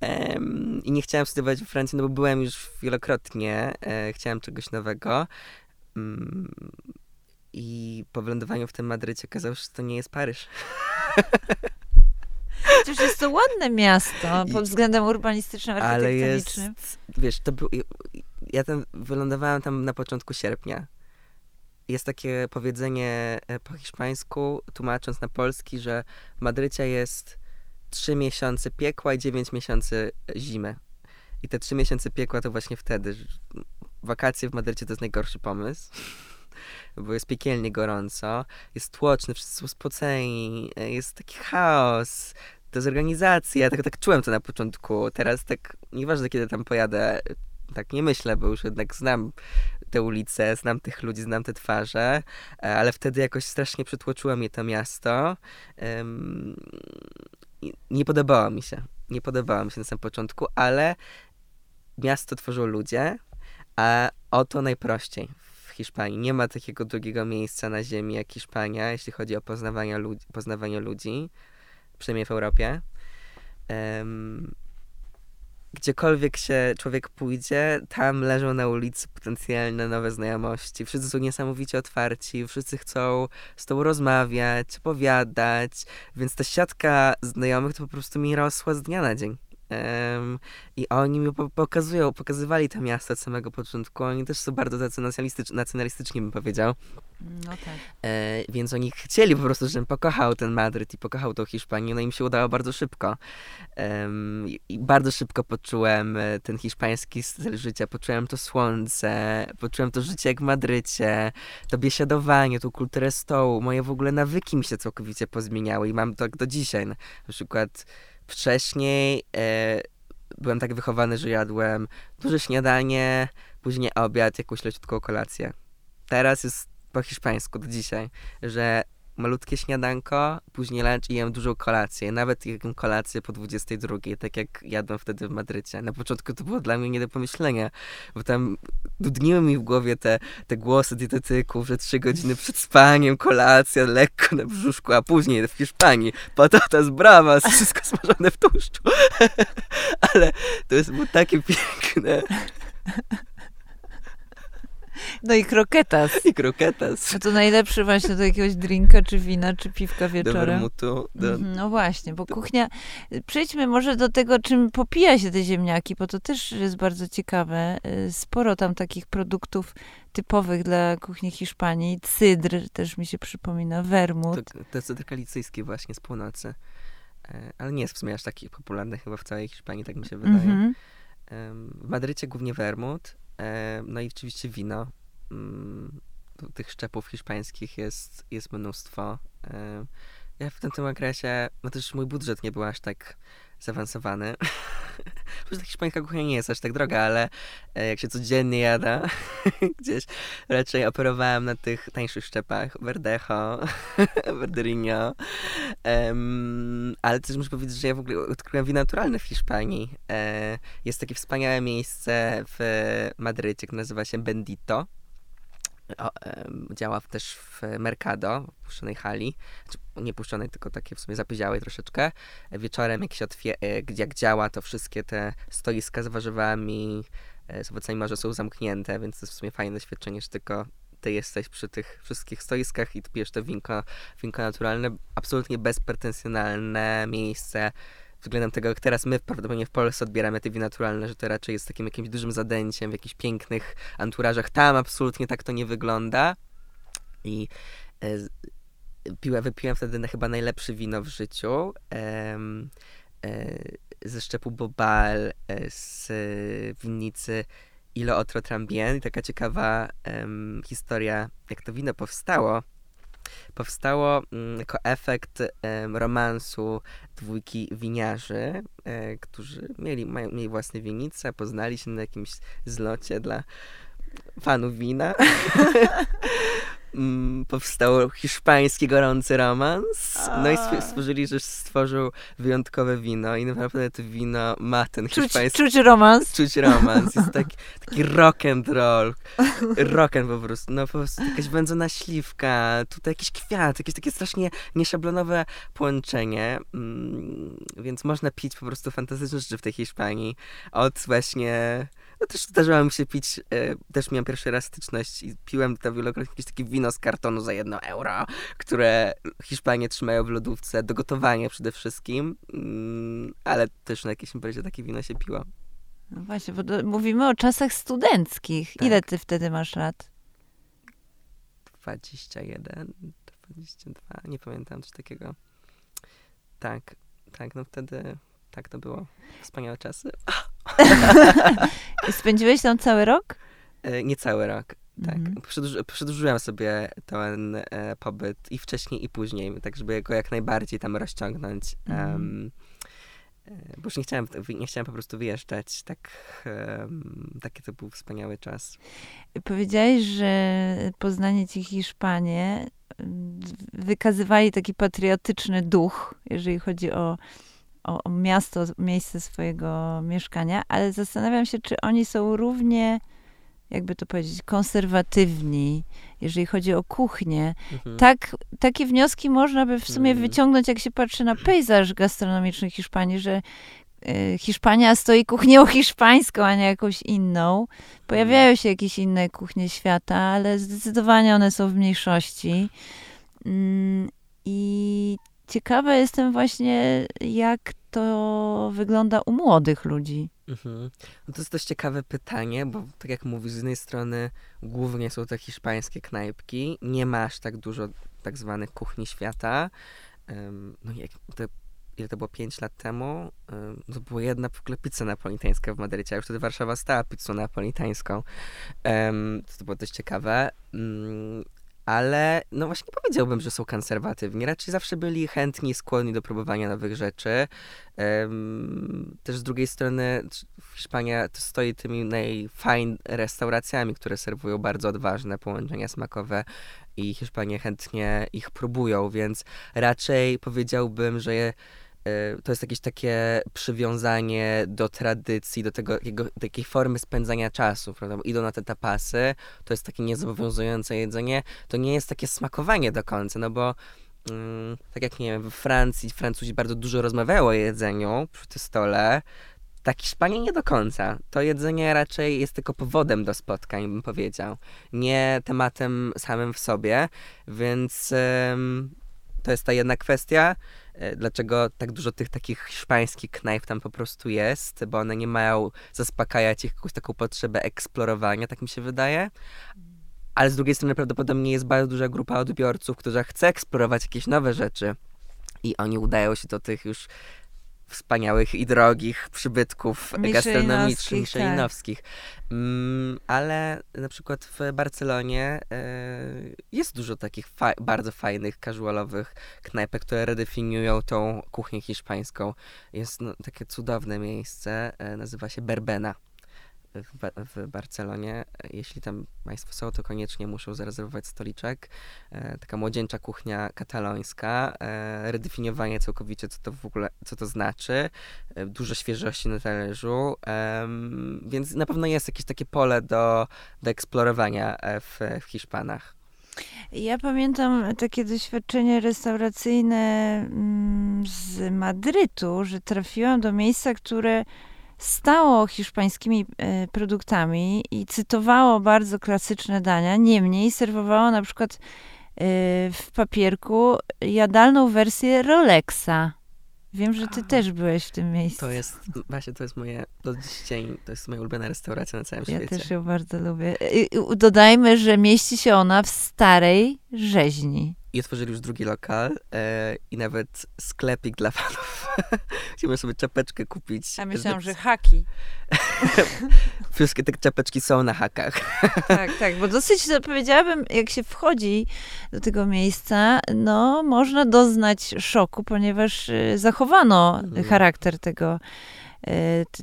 Em, I nie chciałem studiować we Francji, no bo byłem już wielokrotnie. E, chciałem czegoś nowego. Mm, I po wylądowaniu w tym Madrycie okazało się, że to nie jest Paryż. Przecież jest to ładne miasto pod względem urbanistycznym, Ale jest, architektonicznym. wiesz, to był, ja tam wylądowałem tam na początku sierpnia. Jest takie powiedzenie e, po hiszpańsku, tłumacząc na polski, że w Madrycie jest 3 miesiące piekła i 9 miesięcy zimy. I te 3 miesiące piekła to właśnie wtedy. że Wakacje w Madrycie to jest najgorszy pomysł. Bo jest piekielnie gorąco, jest tłoczny, wszyscy są spoceni, e, jest taki chaos, dezorganizacja. Tak, tak czułem to na początku. Teraz tak, nieważne kiedy tam pojadę, tak nie myślę, bo już jednak znam te ulice, znam tych ludzi, znam te twarze, e, ale wtedy jakoś strasznie przytłoczyło mnie to miasto. Nie podobało mi się. Nie podobało mi się na samym początku, ale miasto tworzą ludzie, a oto najprościej w Hiszpanii. Nie ma takiego drugiego miejsca na ziemi jak Hiszpania, jeśli chodzi o poznawanie ludzi, poznawanie ludzi przynajmniej w Europie. Gdziekolwiek się człowiek pójdzie, tam leżą na ulicy potencjalne nowe znajomości. Wszyscy są niesamowicie otwarci, wszyscy chcą z tobą rozmawiać, opowiadać, więc ta siatka znajomych to po prostu mi rosła z dnia na dzień. Em, I oni mi po- pokazują, pokazywali to miasto od samego początku. Oni też są bardzo tacy nacjonalistycz, nacjonalistyczni, bym powiedział. No tak. E, więc oni chcieli po prostu, żebym pokochał ten Madryt i pokochał tą Hiszpanię, no i im się udało bardzo szybko. I- I bardzo szybko poczułem e, ten hiszpański styl życia, poczułem to słońce, poczułem to życie jak w Madrycie, to biesiadowanie, tą kulturę stołu, moje w ogóle nawyki mi się całkowicie pozmieniały i mam to tak do dzisiaj. Na przykład wcześniej e, byłem tak wychowany, że jadłem duże śniadanie, później obiad, jakąś leciutką kolację. Teraz jest po hiszpańsku do dzisiaj, że malutkie śniadanko, później lunch i jem dużą kolację. Nawet jem kolację po 22, tak jak jadłem wtedy w Madrycie. Na początku to było dla mnie nie do pomyślenia, bo tam dudniły mi w głowie te, te głosy dietetyków, że trzy godziny przed spaniem, kolacja, lekko na brzuszku, a później w Hiszpanii patata z brawa, wszystko smażone w tłuszczu. Ale to jest było takie piękne. No i kroketas. I kroketas. No to najlepszy właśnie do jakiegoś drinka, czy wina, czy piwka Do wieczorem. wermutu. Do... Mhm, No właśnie, bo kuchnia. Przejdźmy może do tego, czym popija się te ziemniaki, bo to też jest bardzo ciekawe. Y, Sporo tam takich produktów typowych dla kuchni Hiszpanii. Cydr też mi się przypomina, wermut. To, to jest cydr kalicyjski właśnie z północy. E, Ale nie jest w sumie aż taki popularny chyba w całej Hiszpanii, tak mi się wydaje. Mhm. Em, W Madrycie głównie wermut, em, no i oczywiście wino. Mm, Tych szczepów hiszpańskich jest, jest mnóstwo. Em, Ja w tamtym okresie, no też mój budżet nie był aż tak zaawansowany. Może ta hiszpańska kuchnia nie jest aż tak droga, ale e, jak się codziennie jada gdzieś, raczej operowałem na tych tańszych szczepach. Verdejo, Verderinho. Um, ale też muszę powiedzieć, że ja w ogóle odkryłem wino naturalne w Hiszpanii. E, jest takie wspaniałe miejsce w Madrycie, które nazywa się Bendito działa też w Mercado, w puszczonej hali. Znaczy, nie puszczonej, tylko takie w sumie zapyziałej troszeczkę. Wieczorem jak się otwie, e, jak działa, to wszystkie te stoiska z warzywami, e, z owocami morza są zamknięte, więc to jest w sumie fajne doświadczenie, że tylko ty jesteś przy tych wszystkich stoiskach i pijesz to winko, winko naturalne, absolutnie bezpretensjonalne miejsce, względem tego, jak teraz my prawdopodobnie w Polsce odbieramy te wina naturalne, że to raczej jest takim jakimś dużym zadęciem w jakichś pięknych anturażach. Tam absolutnie tak to nie wygląda. I e, wypiłem wtedy na chyba najlepsze wino w życiu. E, e, ze szczepu Bobal, e, z winnicy Ilo Otro Trambien. I taka ciekawa historia, jak to wino powstało powstało mm, jako efekt romansu dwójki winiarzy, e, którzy mieli, mają, mieli własne winice, poznali się na jakimś zlocie dla fanów wina. Mm, powstał hiszpański gorący romans. No i stworzyli, że stworzył wyjątkowe wino i naprawdę to wino ma ten czuć, hiszpański... Czuć romans. Czuć romans. Jest taki, taki rock and roll. Rock and po prostu. No po prostu jakaś wędzona śliwka, tutaj jakiś kwiat, jakieś takie strasznie nieszablonowe połączenie. Mm, więc można pić po prostu fantastyczne rzeczy w tej Hiszpanii. Od właśnie no też zdarzało mi się pić, e, też miałem pierwszy raz styczność i piłem to wielokrotnie jakieś takie wino z kartonu za jedno euro, które Hiszpanie trzymają w lodówce do gotowania przede wszystkim, mm, ale też na jakiejś imprezie takie wino się piło. No właśnie, bo do, mówimy o czasach studenckich. Tak. Ile ty wtedy masz lat? 21, 22, nie pamiętam, coś takiego. Tak, tak, no wtedy tak to było. Wspaniałe czasy. Spędziłeś tam cały rok? E, nie cały rok. Tak. Mhm. przedłużyłem sobie ten e, pobyt i wcześniej, i później, tak żeby go jak najbardziej tam rozciągnąć. Mhm. Um, bo już nie chciałem, nie chciałem po prostu wyjeżdżać. Tak, um, taki to był wspaniały czas. Powiedziałeś, że poznanie ci Hiszpanie wykazywali taki patriotyczny duch, jeżeli chodzi o o, o miasto, miejsce swojego mieszkania, ale zastanawiam się, czy oni są równie jakby to powiedzieć, konserwatywni, jeżeli chodzi o kuchnię. Mhm. Tak, takie wnioski można by w sumie mhm. wyciągnąć, jak się patrzy na pejzaż gastronomiczny Hiszpanii, że y, Hiszpania stoi kuchnią hiszpańską, a nie jakąś inną. Pojawiają mhm. się jakieś inne kuchnie świata, ale zdecydowanie one są w mniejszości. Mm, I ciekawa jestem właśnie, jak to wygląda u młodych ludzi. Mhm. No to jest dość ciekawe pytanie, bo tak jak mówisz, z jednej strony głównie są to hiszpańskie knajpki, nie masz tak dużo tak zwanych kuchni świata. Um, no jak to, ile to było 5 lat temu, um, to była jedna w ogóle pizza napolitańska w Madrycie, a już wtedy Warszawa stała pizzą napolitańską. Um, to, było dość ciekawe. Ale no właśnie nie powiedziałbym, że są konserwatywni. Raczej zawsze byli chętni, skłonni do próbowania nowych rzeczy. Um, też z drugiej strony Hiszpania stoi tymi najfajn restauracjami, które serwują bardzo odważne połączenia smakowe i Hiszpanie chętnie ich próbują, więc raczej powiedziałbym, że je to jest jakieś takie przywiązanie do tradycji, do tego, jego, takiej formy spędzania czasu, prawda? Bo idą na te tapasy, to jest takie niezobowiązujące jedzenie, to nie jest takie smakowanie do końca, no bo mm, tak jak, nie wiem, w Francji Francuzi bardzo dużo rozmawiają o jedzeniu przy tym stole, tak Hiszpanie nie do końca. To jedzenie raczej jest tylko powodem do spotkań, bym powiedział. Nie tematem samym w sobie, więc ym, to jest ta jedna kwestia. E, dlaczego tak dużo tych takich hiszpańskich knajp tam po prostu jest, bo one nie mają zaspokajać ich jakąś taką potrzebę eksplorowania, tak mi się wydaje. Ale z drugiej strony prawdopodobnie jest bardzo duża grupa odbiorców, która chce eksplorować jakieś nowe rzeczy i oni udają się do tych już wspaniałych i drogich przybytków gastronomicznych, michelinowskich. Tak. Mm, ale na przykład w Barcelonie e, jest dużo takich fa bardzo fajnych, casualowych knajpek, które redefiniują tą kuchnię hiszpańską. Jest no, takie cudowne miejsce, e, nazywa się Berbena w, w Barcelonie. Jeśli tam Państwo są, to koniecznie muszą zarezerwować stoliczek. E, taka młodzieńcza kuchnia katalońska, e, redefiniowanie całkowicie, co to w ogóle, co to znaczy, e, dużo świeżości na talerzu, więc na pewno jest jakieś takie pole do, do eksplorowania e, w, w Hiszpanach. Ja pamiętam takie doświadczenie restauracyjne mm, z Madrytu, że trafiłam do miejsca, które stało hiszpańskimi e, produktami i cytowało bardzo klasyczne dania, niemniej serwowało na przykład e, w papierku jadalną wersję Rolexa. Wiem, że ty też byłeś w tym miejscu. To jest, właśnie to jest moje, do dziś to jest moja ulubiona restauracja na całym ja świecie. Ja też ją bardzo lubię. I, dodajmy, że mieści się ona w starej rzeźni i otworzyli już drugi lokal e, i nawet sklepik dla fanów. Chciałbym sobie czapeczkę kupić. A myślałam, że haki. Wszystkie te czapeczki są na hakach. tak, tak, bo dosyć, powiedziałabym, jak się wchodzi do tego miejsca, no można doznać szoku, ponieważ y, zachowano mhm. charakter tego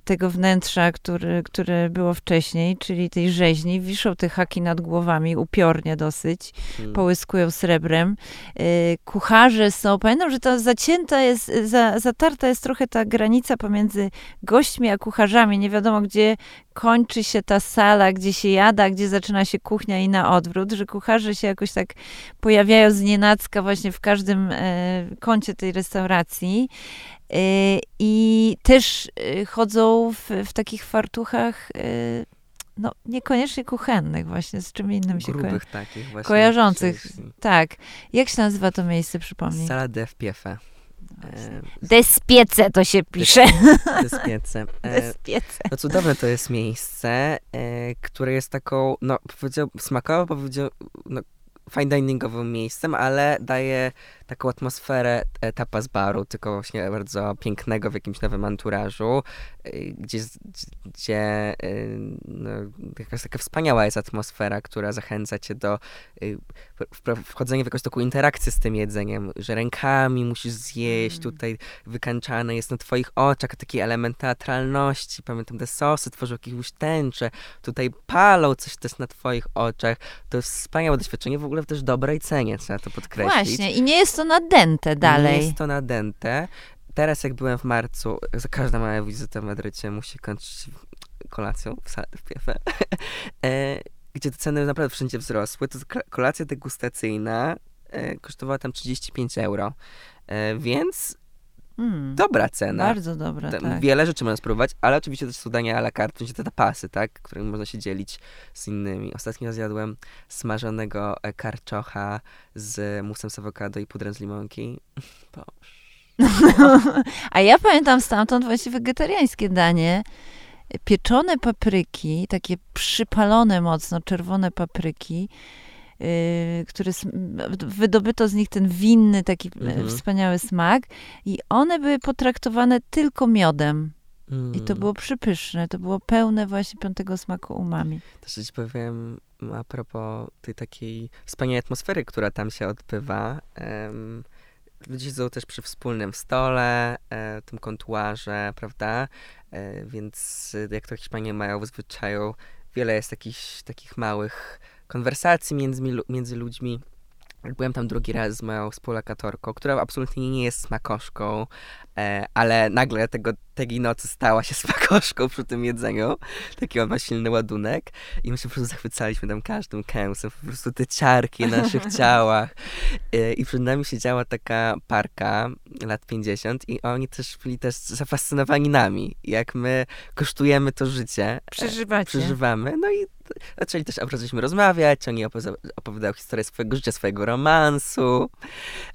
tego wnętrza, który, które było wcześniej, czyli tej rzeźni. Wiszą te haki nad głowami, upiornie dosyć, hmm. połyskują srebrem. E, kucharze są, pamiętam, że ta zacięta jest, za, zatarta jest trochę ta granica pomiędzy gośćmi a kucharzami. Nie wiadomo, gdzie kończy się ta sala, gdzie się jada, gdzie zaczyna się kuchnia i na odwrót, że kucharze się jakoś tak pojawiają z nienacka właśnie w każdym e, kącie tej restauracji. Y, I też y, chodzą w, w takich fartuchach y, no, niekoniecznie kuchennych właśnie, z czym innym się Grubych takich właśnie. Kojarzących, tak. Jak się nazywa to miejsce, przypomnij? Sala de Piefe. Despiece to się pisze. Despiece. Despiece. No cudowne to jest miejsce, e, które jest taką, no powiedział, smakowo powiedział, no, fine diningowym miejscem, ale daje taką atmosferę tapas baru, tylko właśnie bardzo pięknego w jakimś nowym anturażu, y, gdzie, gdzie y, no, jakaś taka wspaniała jest atmosfera, która zachęca cię do y, wchodzenia w jakąś taką interakcję z tym jedzeniem, że rękami musisz zjeść, mm. tutaj wykańczane jest na twoich oczach taki element teatralności, pamiętam te sosy tworzą jakieś tęcze, tutaj palą coś też na twoich oczach, to jest wspaniałe doświadczenie, w ogóle w też dobrej cenie, trzeba to podkreślić. Właśnie i nie jest to to dalej. Nie jest to na. Teraz jak byłem w marcu, za każda moja wizyta w Madrycie musi kończyć kolacją w, w PFE, gdzie te ceny naprawdę wszędzie wzrosły. To kolacja degustacyjna e, kosztowała tam 35 euro. E, więc Hmm, dobra cena. Bardzo dobra, tak. Wiele rzeczy można spróbować, ale oczywiście też są dania à la carte, czyli te tapasy, tak, którymi można się dzielić z innymi. Ostatnio zjadłem smażonego e, karczocha z musem z awokado i pudrem z limonki. A ja pamiętam stamtąd właśnie wegetariańskie danie. Pieczone papryki, takie przypalone mocno, czerwone papryki, Y, które wydobyto z nich ten winny, taki e, mhm. wspaniały smak i one były potraktowane tylko miodem. Mm. I to mm. było przypyszne, to było pełne właśnie piątego smaku umami. Też ci powiem a propos tej takiej wspaniałej atmosfery, która tam się odbywa. Um, ludzie siedzą też przy wspólnym stole, e, tym kontuarze, prawda? E, więc jak to Hiszpanie mają w zwyczaju, wiele jest jakichś takich małych konwersacji między, między ludźmi. Byłem tam drugi raz z moją współlokatorką, która absolutnie nie jest smakoszką, e, ale nagle tego tej nocy stała się smakoszką przy tym jedzeniu. Taki on ma silny ładunek. I my się po prostu zachwycaliśmy tam każdym kęsem, po prostu te ciarki na naszych ciałach. E, I przed nami siedziała taka parka lat 50 i oni też byli też zafascynowani nami. Jak my kosztujemy to życie. E, Przeżywacie. Przeżywamy. No i zaczęli też, zaczęliśmy rozmawiać, oni opowiadają historię swojego życia, swojego romansu.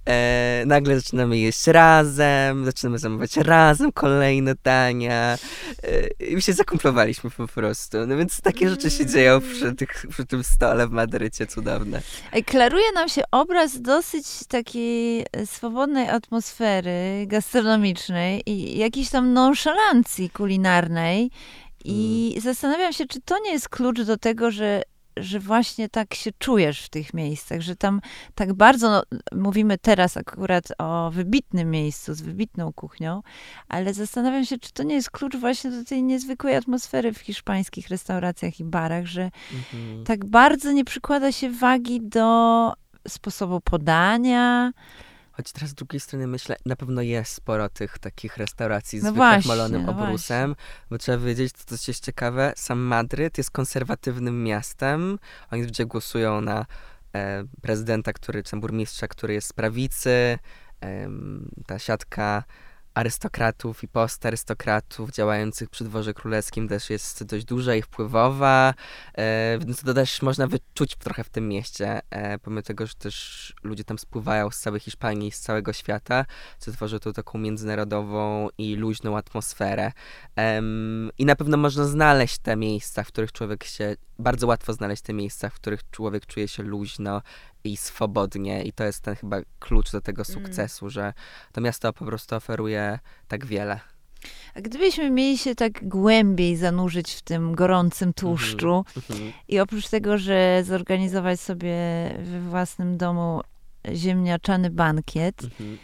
E, nagle zaczynamy jeść razem, zaczynamy zamawiać razem kolejne pytania y, i się zakumplowaliśmy po prostu. No więc takie rzeczy się dzieją przy, tych, przy tym stole w Madrycie, cudowne. Klaruje nam się obraz dosyć takiej swobodnej atmosfery gastronomicznej i jakiejś tam nonszalancji kulinarnej. I mm. zastanawiam się, czy to nie jest klucz do tego, że że właśnie tak się czujesz w tych miejscach, że tam tak bardzo, no, mówimy teraz akurat o wybitnym miejscu, z wybitną kuchnią, ale zastanawiam się, czy to nie jest klucz właśnie do tej niezwykłej atmosfery w hiszpańskich restauracjach i barach, że mhm. tak bardzo nie przykłada się wagi do sposobu podania, Choć teraz z drugiej strony myślę, na pewno jest sporo tych takich restauracji z no wykrachmalonym no obrusem, właśnie. bo trzeba wiedzieć, to coś jest ciekawe, sam Madryt jest konserwatywnym miastem. Oni zwykle głosują na e, prezydenta, który, czy burmistrza, który jest z prawicy. E, ta siatka arystokratów i postarystokratów działających przy dworze królewskim też jest dość duża i wpływowa, e, więc to też można wyczuć trochę w tym mieście, e, pomimo tego, że też ludzie tam spływają z całej Hiszpanii z całego świata, co tworzy tu taką międzynarodową i luźną atmosferę. I na pewno można znaleźć te miejsca, w których człowiek się, bardzo łatwo znaleźć te miejsca, w których człowiek czuje się luźno i swobodnie i to jest ten chyba klucz do tego mm. sukcesu, mm. że to miasto po prostu oferuje tak wiele. A gdybyśmy mieli się tak głębiej zanurzyć w tym gorącym tłuszczu mm-hmm. i oprócz tego, że zorganizować sobie we własnym domu ziemniaczany bankiet, mm-hmm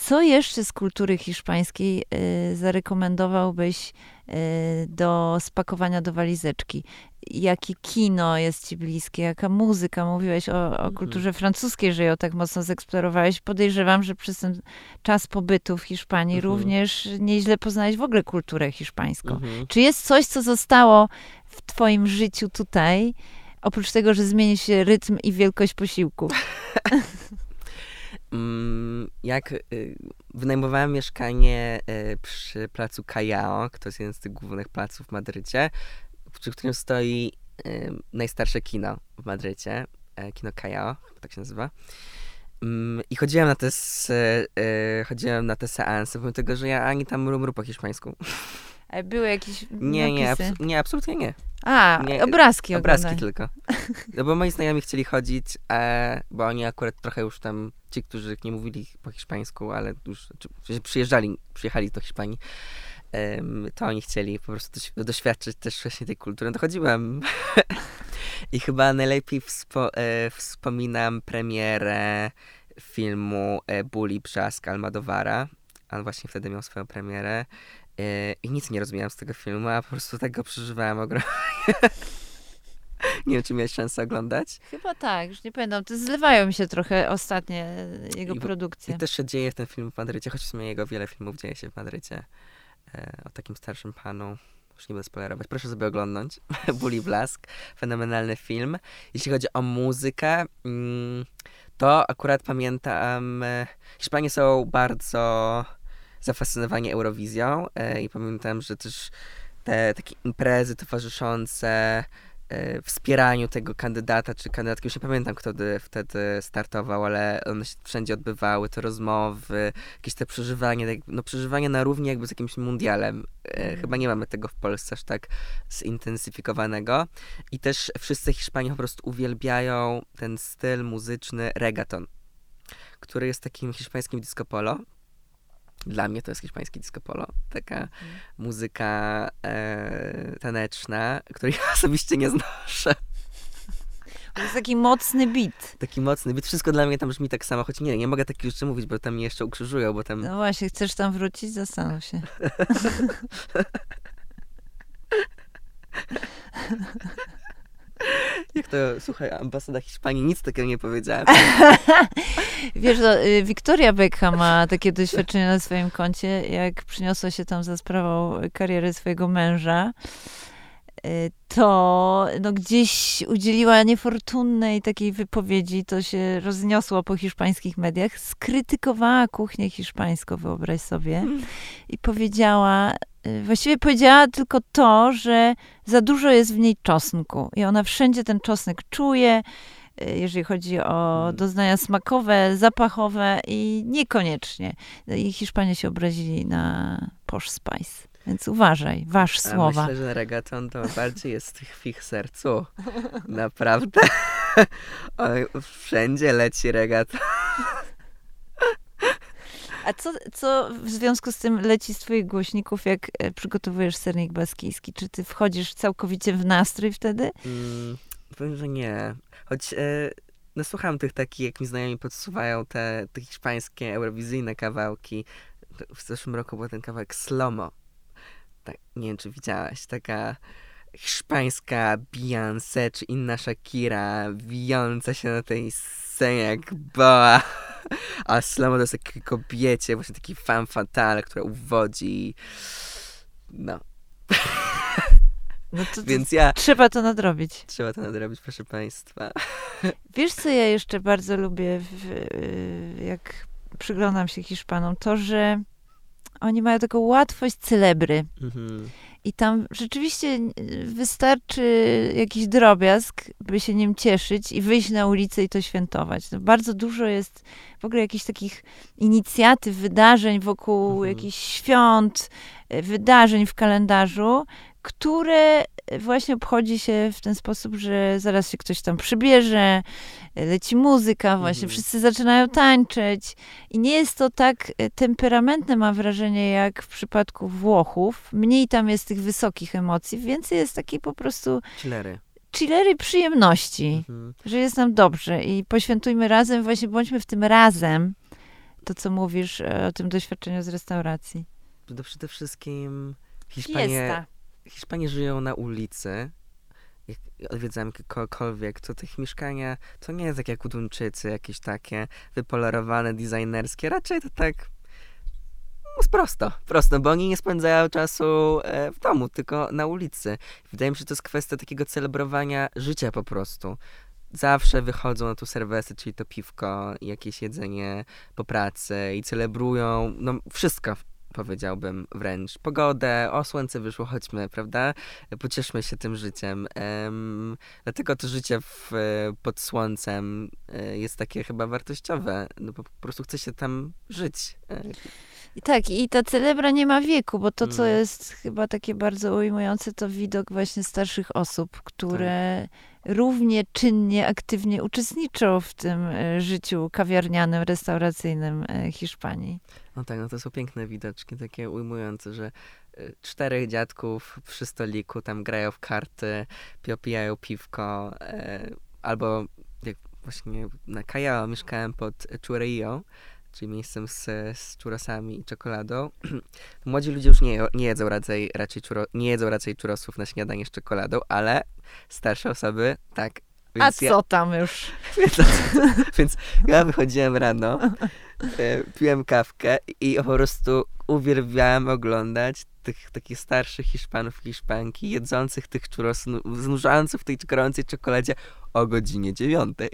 co jeszcze z kultury hiszpańskiej y, zarekomendowałbyś y, do spakowania do walizeczki? Jakie kino jest ci bliskie? Jaka muzyka? Mówiłeś o, o mhm. kulturze francuskiej, że ją tak mocno zeksplorowałeś. Podejrzewam, że przez ten czas pobytu w Hiszpanii mhm. również nieźle poznałeś w ogóle kulturę hiszpańską. Mhm. Czy jest coś, co zostało w twoim życiu tutaj, oprócz tego, że zmieni się rytm i wielkość posiłku? Mm, jak y, wynajmowałem mieszkanie y, przy placu Callao, to jest jeden z tych głównych placów w Madrycie, przy którym stoi y, najstarsze kino w Madrycie, e, kino Callao, tak się nazywa. Mm, I chodziłem na te, chodziłem na te seanse, pomimo tego, że ja ani tam mru po hiszpańsku. A były jakieś Nie, nie, abs nie, absolutnie nie. A, nie, obrazki Obrazki tylko. No bo moi znajomi chcieli chodzić, e, bo oni akurat trochę już tam, ci, którzy nie mówili po hiszpańsku, ale już czy, przyjeżdżali, przyjechali do Hiszpanii, to oni chcieli po prostu doświadczyć też właśnie tej kultury. No to chodziłem. I chyba najlepiej wspo e, wspominam premierę filmu e, Bully Brzask Almadowara. On właśnie wtedy miał swoją premierę. E, I nic nie rozumiałem z tego filmu, a po prostu tak go przeżywałem ogromnie. nie wiem, czy miałeś szansę oglądać. Chyba tak, już nie pamiętam. To zlewają mi się trochę ostatnie jego I, produkcje. I też się dzieje w tym filmie w Madrycie, choć w sumie jego wiele filmów dzieje się w Madrycie. E, o takim starszym panu. Już nie będę spoilerować. Proszę sobie oglądać. Bully Blask. Fenomenalny film. Jeśli chodzi o muzykę, mm, to akurat pamiętam, e, Hiszpanie są bardzo zafascynowani Eurowizją e, i pamiętam, że też te takie imprezy towarzyszące wspieraniu tego kandydata czy kandydatki, już nie pamiętam kto wtedy startował, ale one się wszędzie odbywały, te rozmowy, jakieś te przeżywanie, tak, no przeżywanie na równi jakby z jakimś mundialem. Mm. Chyba nie mamy tego w Polsce aż tak zintensyfikowanego. I też wszyscy Hiszpanie po prostu uwielbiają ten styl muzyczny reggaeton, który jest takim hiszpańskim disco polo, dla mnie to jest hiszpański disco polo. Taka mm. muzyka e, taneczna, której ja osobiście nie znoszę. To jest taki mocny beat. Taki mocny beat. Wszystko dla mnie tam brzmi tak samo, choć nie, nie mogę takich rzeczy mówić, bo tam mnie jeszcze ukrzyżują, bo tam... No właśnie, chcesz tam wrócić? Zastanów się. Jak to, słuchaj, ambasada Hiszpanii, nic takiego nie powiedziałem. Wiesz, no, Victoria Beckham ma takie doświadczenie na swoim koncie, jak przyniosła się tam za sprawą kariery swojego męża, y, to no, gdzieś udzieliła niefortunnej takiej wypowiedzi, to się rozniosło po hiszpańskich mediach, skrytykowała kuchnię hiszpańską, wyobraź sobie, hmm. i powiedziała, Y, właściwie powiedziała tylko to, że za dużo jest w niej czosnku i ona wszędzie ten czosnek czuje, e, jeżeli chodzi o Mm. doznania smakowe, zapachowe i niekoniecznie. I Hiszpanie się obrazili na Posh Spice. Więc uważaj, waż słowa. myślę, że reggaeton to bardziej jest w ich sercu. Naprawdę. Oj, wszędzie leci reggaeton. A co, co w związku z tym leci z twoich głośników, jak e, przygotowujesz sernik baskijski? Czy ty wchodzisz całkowicie w nastrój wtedy? Mm, powiem, że nie. Choć e, no, słucham tych takich, jak mi znajomi podsuwają te, te hiszpańskie, eurowizyjne kawałki. W zeszłym roku był ten kawałek Slomo. Tak, nie wiem, czy widziałaś. Taka hiszpańska Beyoncé czy inna Shakira wijąca się na tej scenie jak boa. A Slomo to jest takie kobiecie, właśnie taki fan fatale, która uwodzi. No, No to, więc ja trzeba to nadrobić. trzeba to nadrobić, proszę państwa. Wiesz, co ja jeszcze bardzo lubię, w, jak przyglądam się Hiszpanom? To, że oni mają taką łatwość celebry. Mhm. I tam rzeczywiście y, wystarczy jakiś drobiazg, by się nim cieszyć i wyjść na ulicę i to świętować. No bardzo dużo jest w ogóle jakichś takich inicjatyw, wydarzeń wokół Mhm. jakichś świąt, y, wydarzeń w kalendarzu, które właśnie obchodzi się w ten sposób, że zaraz się ktoś tam przybierze, y, leci muzyka, właśnie Mhm. wszyscy zaczynają tańczyć. I nie jest to tak e, temperamentne, mam wrażenie, jak w przypadku Włochów. Mniej tam jest tych wysokich emocji, więcej jest takiej po prostu Chillery. chillery przyjemności, Mhm. że jest nam dobrze i poświętujmy razem, właśnie bądźmy w tym razem. To, co mówisz e, o tym doświadczeniu z restauracji. To przede wszystkim Hiszpanie, Fiesta. Hiszpanie żyją na ulicy. Jak odwiedzam kogokolwiek, to tych mieszkania to nie jest tak jak u Duńczycy, jakieś takie wypolerowane, designerskie. Raczej to tak no, prosto, prosto, bo oni nie spędzają czasu e, w domu, tylko na ulicy. Wydaje mi się, że to jest kwestia takiego celebrowania życia po prostu. Zawsze wychodzą na tu serwesy, czyli to piwko, jakieś jedzenie po pracy i celebrują, no wszystko powiedziałbym wręcz. Pogodę, o słońce wyszło, chodźmy, prawda? Pocieszmy się tym życiem. Em, dlatego to życie w, pod słońcem e, jest takie chyba wartościowe, no po prostu chce się tam żyć. E, I tak, i ta celebra nie ma wieku, bo to, co Mm. jest chyba takie bardzo ujmujące, to widok właśnie starszych osób, które równie czynnie, aktywnie uczestniczą w tym e, życiu kawiarnianym, restauracyjnym Hiszpanii. No tak, no to są piękne widoczki, takie ujmujące, że e, czterech dziadków przy stoliku tam grają w karty, pi- pijają piwko, e, albo jak właśnie na Callao mieszkałem pod Churreio, czyli miejscem z, z churrosami i czekoladą. Młodzi ludzie już nie, nie jedzą raczej, raczej churro, nie jedzą raczej churrosów na śniadanie z czekoladą, ale starsze osoby tak. A Więc ja, co tam już? Więc, więc ja wychodziłem rano, piłem kawkę i po prostu uwielbiałem oglądać tych takich starszych Hiszpanów Hiszpanki jedzących tych churros, nu- znurzających w tej gorącej czekoladzie o godzinie dziewiątej.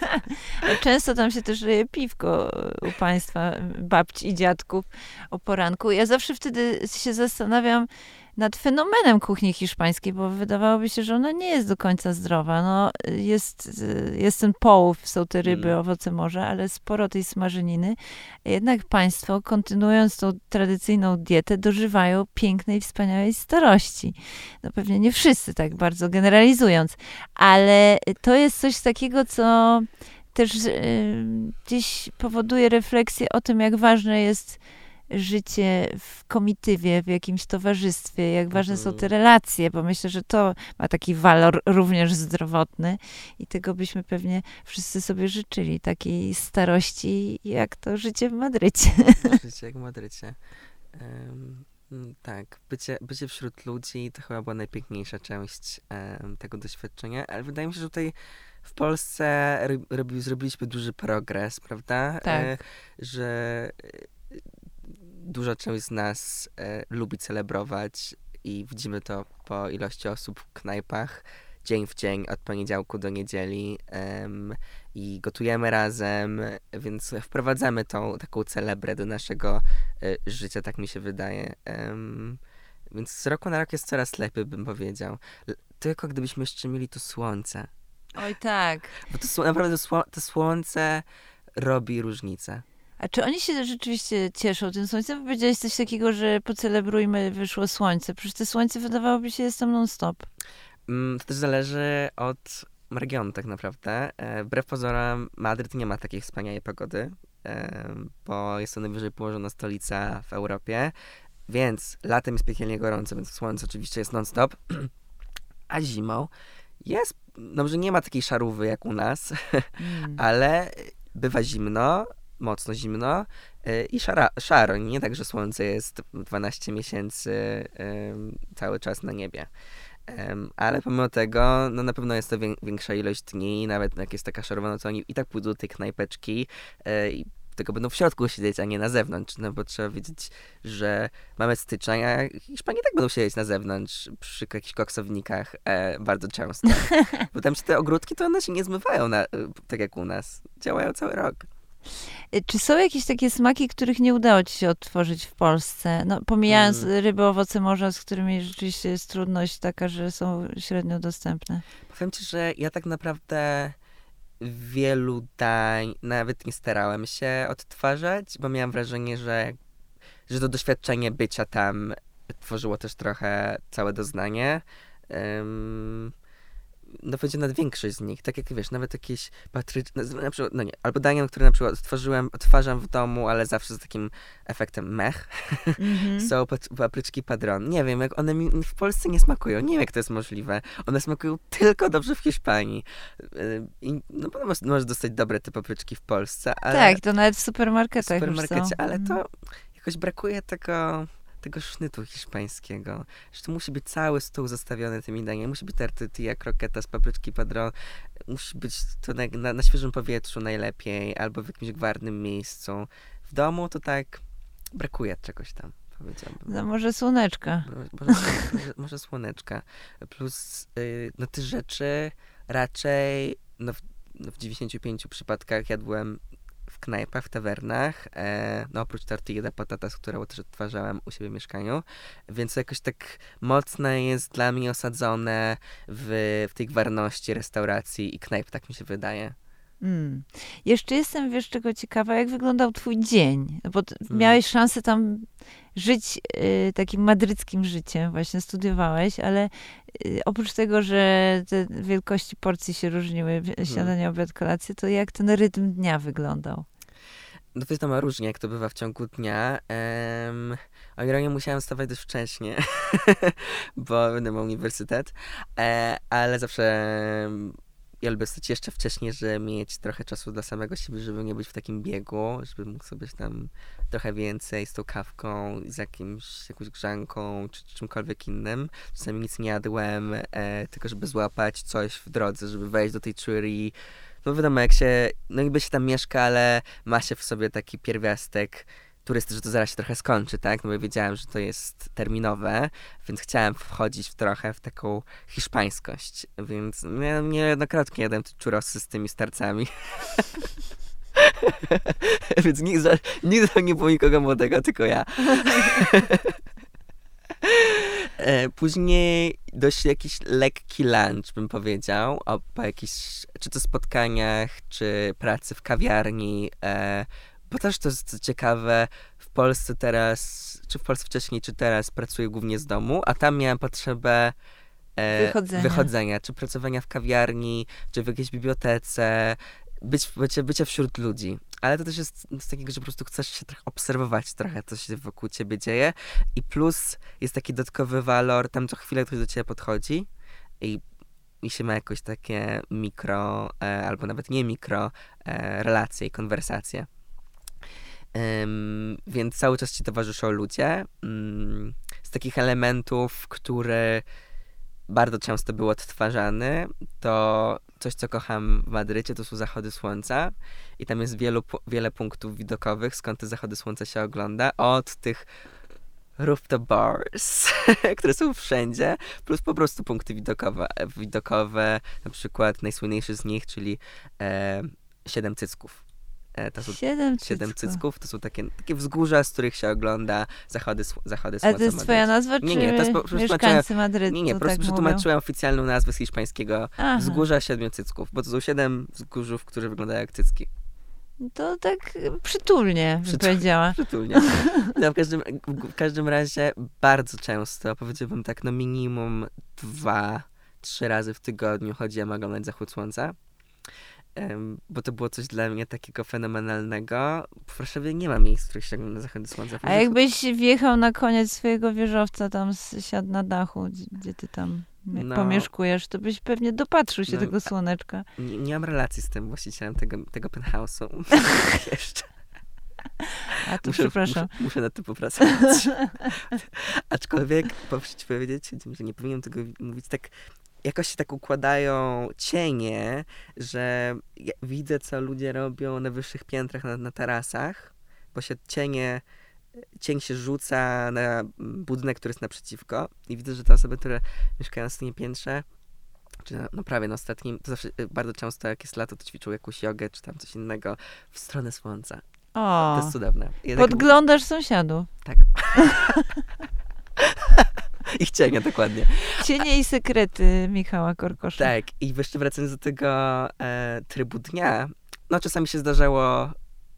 Często tam się też leje piwko u państwa, babci i dziadków o poranku. Ja zawsze wtedy się zastanawiam nad fenomenem kuchni hiszpańskiej, bo wydawałoby się, że ona nie jest do końca zdrowa. No, jest, jest ten połów, są te ryby, Mm. owoce morza, ale sporo tej smażeniny. Jednak państwo, kontynuując tą tradycyjną dietę, dożywają pięknej, wspaniałej starości. No pewnie nie wszyscy, tak bardzo generalizując, ale to jest coś takiego, co też y, gdzieś powoduje refleksję o tym, jak ważne jest życie w komitywie, w jakimś towarzystwie, jak ważne są te Mhm. relacje, bo myślę, że to ma taki walor również zdrowotny i tego byśmy pewnie wszyscy sobie życzyli, takiej starości, jak to życie w Madrycie. Życie jak w Madrycie. Mm, tak, bycie, bycie wśród ludzi to chyba była najpiękniejsza część em, tego doświadczenia, ale wydaje mi się, że tutaj w Polsce ro- robi, zrobiliśmy duży progres, prawda? Tak. E, że duża część z nas e, lubi celebrować i widzimy to po ilości osób w knajpach dzień w dzień, od poniedziałku do niedzieli em, i gotujemy razem, więc wprowadzamy tą taką celebrę do naszego e, życia, tak mi się wydaje. Em, więc z roku na rok jest coraz lepiej, bym powiedział. Tylko gdybyśmy jeszcze mieli to słońce. Oj tak. Bo to naprawdę to słońce robi różnicę. A czy oni się rzeczywiście cieszą tym słońcem? Powiedziałeś coś takiego, że pocelebrujmy, wyszło słońce. Przecież to słońce wydawałoby się jest tam non-stop. Mm, to też zależy od regionu tak naprawdę. E, wbrew pozorom Madryt nie ma takiej wspaniałej pogody, e, bo jest to najwyżej położona stolica w Europie, więc latem jest piekielnie gorąco, więc słońce oczywiście jest non-stop, a zimą jest, no może nie ma takiej szarówy jak u nas, mm. ale bywa zimno, mocno zimno yy, i szara, szaro. Nie tak, że słońce jest 12 miesięcy cały czas na niebie. Ale pomimo tego, no na pewno jest to większa ilość dni, nawet jak jest taka szarowa, no to oni i tak pójdą do tej knajpeczki yy, i tylko będą w środku siedzieć, a nie na zewnątrz, no bo trzeba wiedzieć, że mamy styczeń, a Hiszpanie tak będą siedzieć na zewnątrz przy jakichś koksownikach e, bardzo często. Bo tam te ogródki, to one się nie zmywają na, tak jak u nas. Działają cały rok. Y, czy są jakieś takie smaki, których nie udało ci się odtworzyć w Polsce? No, pomijając hmm. ryby, owoce morza, z którymi rzeczywiście jest trudność taka, że są średnio dostępne. Powiem ci, że ja tak naprawdę wielu dań nawet nie starałem się odtwarzać, bo miałam wrażenie, że, że to doświadczenie bycia tam tworzyło też trochę całe doznanie. Um, no będzie nad większość z nich, tak jak wiesz, nawet jakieś patryczne, na przykład, no nie, albo dania, które na przykład odtworzyłem, odtwarzam w domu, ale zawsze z takim efektem mech, mm-hmm. są papryczki padron. Nie wiem, jak one mi w Polsce nie smakują, nie wiem jak to jest możliwe. One smakują tylko dobrze w Hiszpanii. Y, I, no bo możesz, możesz dostać dobre te papryczki w Polsce, ale... Tak, to nawet w supermarketach W supermarkecie, ale to mhm. jakoś brakuje tego tego sznytu hiszpańskiego. Że to musi być cały stół zastawiony tymi daniami. Musi być tortilla, kroketa z papryczki padron. Musi być to na, na, na, świeżym powietrzu najlepiej, albo w jakimś gwarnym miejscu. W domu to tak brakuje czegoś tam. Powiedziałbym. No może słoneczka. Może, może, może słoneczka. Plus yy, no te rzeczy raczej no w, no w 95 przypadkach jadłem w knajpach, w tawernach, e, no oprócz tortilla de patatas, którą też odtwarzałem u siebie w mieszkaniu, więc jakoś tak mocno jest dla mnie osadzone w, w tej gwarności restauracji i knajp, tak mi się wydaje. Mm. Jeszcze jestem, wiesz, czego ciekawa, jak wyglądał twój dzień, bo mm. miałeś szansę tam żyć y, takim madryckim życiem, właśnie studiowałeś, ale y, oprócz tego, że te wielkości porcji się różniły, mm. śniadanie, obiad, kolację, to jak ten rytm dnia wyglądał? No to jest tam różnie, jak to bywa w ciągu dnia. Um, o ironię musiałem wstawać dość wcześnie, bo będę miał uniwersytet, e, ale zawsze ja lubię stać jeszcze wcześniej, żeby mieć trochę czasu dla samego siebie, żeby nie być w takim biegu, żeby mógł sobie tam trochę więcej z tą kawką, z jakimś, jakąś grzanką, czy, czy czymkolwiek innym. Czasami nic nie jadłem, e, tylko żeby złapać coś w drodze, żeby wejść do tej churii. No wiadomo, jak się, no niby się tam mieszka, ale ma się w sobie taki pierwiastek turysty, że to zaraz się trochę skończy, tak? No bo wiedziałem, że to jest terminowe, więc chciałem wchodzić w trochę w taką hiszpańskość, więc nie, niejednokrotnie jadłem te churrosy z tymi starcami. więc nigdy, nigdy nie było nikogo młodego, tylko ja. E, później dość jakiś lekki lunch, bym powiedział, o, po jakichś, czy to spotkaniach, czy pracy w kawiarni, e, bo też to jest ciekawe, w Polsce teraz, czy w Polsce wcześniej, czy teraz pracuję głównie z domu, a tam miałem potrzebę e, wychodzenia. wychodzenia, czy pracowania w kawiarni, czy w jakiejś bibliotece, być, bycie, bycie wśród ludzi. Ale to też jest z takiego, że po prostu chcesz się trochę obserwować trochę, co się wokół ciebie dzieje. I plus jest taki dodatkowy walor, tam co chwilę ktoś do ciebie podchodzi i, i się ma jakoś takie mikro, e, albo nawet nie mikro, e, relacje i konwersacje. Um, więc cały czas ci towarzyszą ludzie. Um, z takich elementów, które bardzo często były odtwarzane, to coś, co kocham w Madrycie, to są zachody słońca. I tam jest wielu, wiele punktów widokowych, skąd te zachody słońca się ogląda. Od tych rooftop bars, które są wszędzie, plus po prostu punkty widokowe. Widokowe, na przykład najsłynniejszy z nich, czyli e, Siedem Cycków to są Siedem siedem cycków. cycków. To są takie, takie wzgórza, z których się ogląda zachody, zachody słońca. to jest twoja nazwa, czy Nie, nie, to jest po mieszkańcy Madrytu Nie, nie, po prostu tak przetłumaczyłem oficjalną nazwę z hiszpańskiego Aha. wzgórza siedmiu cycków, bo to są siedem wzgórzów, które wyglądają jak cycki. To tak e, przytulnie Przytul- powiedziała. Przytulnie. No, w, każdym, w każdym razie bardzo często, powiedziałbym tak, no minimum dwa, trzy razy w tygodniu chodziłem oglądać zachód słońca. Bo to było coś dla mnie takiego fenomenalnego. W Warszawie nie ma miejsc, w których się ogląda zachody słońca. A jakbyś wjechał na koniec swojego wieżowca, tam siadł na dachu, gdzie, ty tam No. pomieszkujesz, to byś pewnie dopatrzył się No, tego słoneczka. Nie, nie mam relacji z tym właścicielem tego, tego penthouse'u. Jeszcze. A to Muszę, przepraszam. Muszę, muszę nad tym popracować. Aczkolwiek, muszę ci powiedzieć, że nie powinienem tego mówić tak, jakoś się tak układają cienie, że ja widzę, co ludzie robią na wyższych piętrach, na, na tarasach, bo się cienie, cień się rzuca na mm, budynek, który jest naprzeciwko i widzę, że te osoby, które mieszkają na ostatnim piętrze, czy na, no prawie na ostatnim, to zawsze y, bardzo często jak jest lato, to ćwiczą jakąś jogę, czy tam coś innego w stronę słońca. To O, jest cudowne. Ja tak- podglądasz sąsiadów. tak. Ich cienia, dokładnie. Cienie i sekrety Michała Korkosza. Tak, i jeszcze wracając do tego e, trybu dnia, no czasami się zdarzało,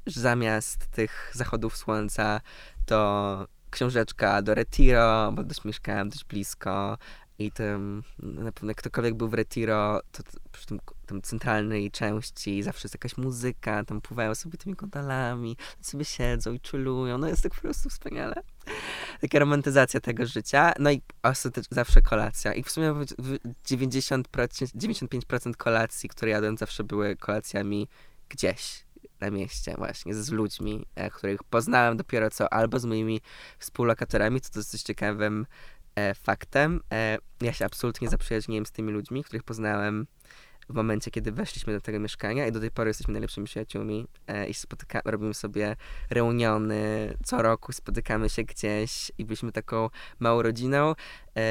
że zamiast tych zachodów słońca to książeczka do Retiro, bo też mieszkałem dość blisko i tym, no, na pewno jak ktokolwiek był w Retiro, to przy tym, tym centralnej części zawsze jest jakaś muzyka, tam pływają sobie tymi gondolami, sobie siedzą i chillują, no jest tak po prostu wspaniale. Taka romantyzacja tego życia, no i ostatecznie zawsze kolacja. I w sumie w- w 90%, 95% kolacji, które jadłem, zawsze były kolacjami gdzieś na mieście właśnie, z ludźmi, e, których poznałem dopiero co, albo z moimi współlokatorami, co to jest dość ciekawym e, faktem. E, ja się absolutnie zaprzyjaźniłem z tymi ludźmi, których poznałem w momencie, kiedy weszliśmy do tego mieszkania i do tej pory jesteśmy najlepszymi przyjaciółmi e, i spotyka- robimy sobie reuniony, co roku spotykamy się gdzieś i byliśmy taką małą rodziną e,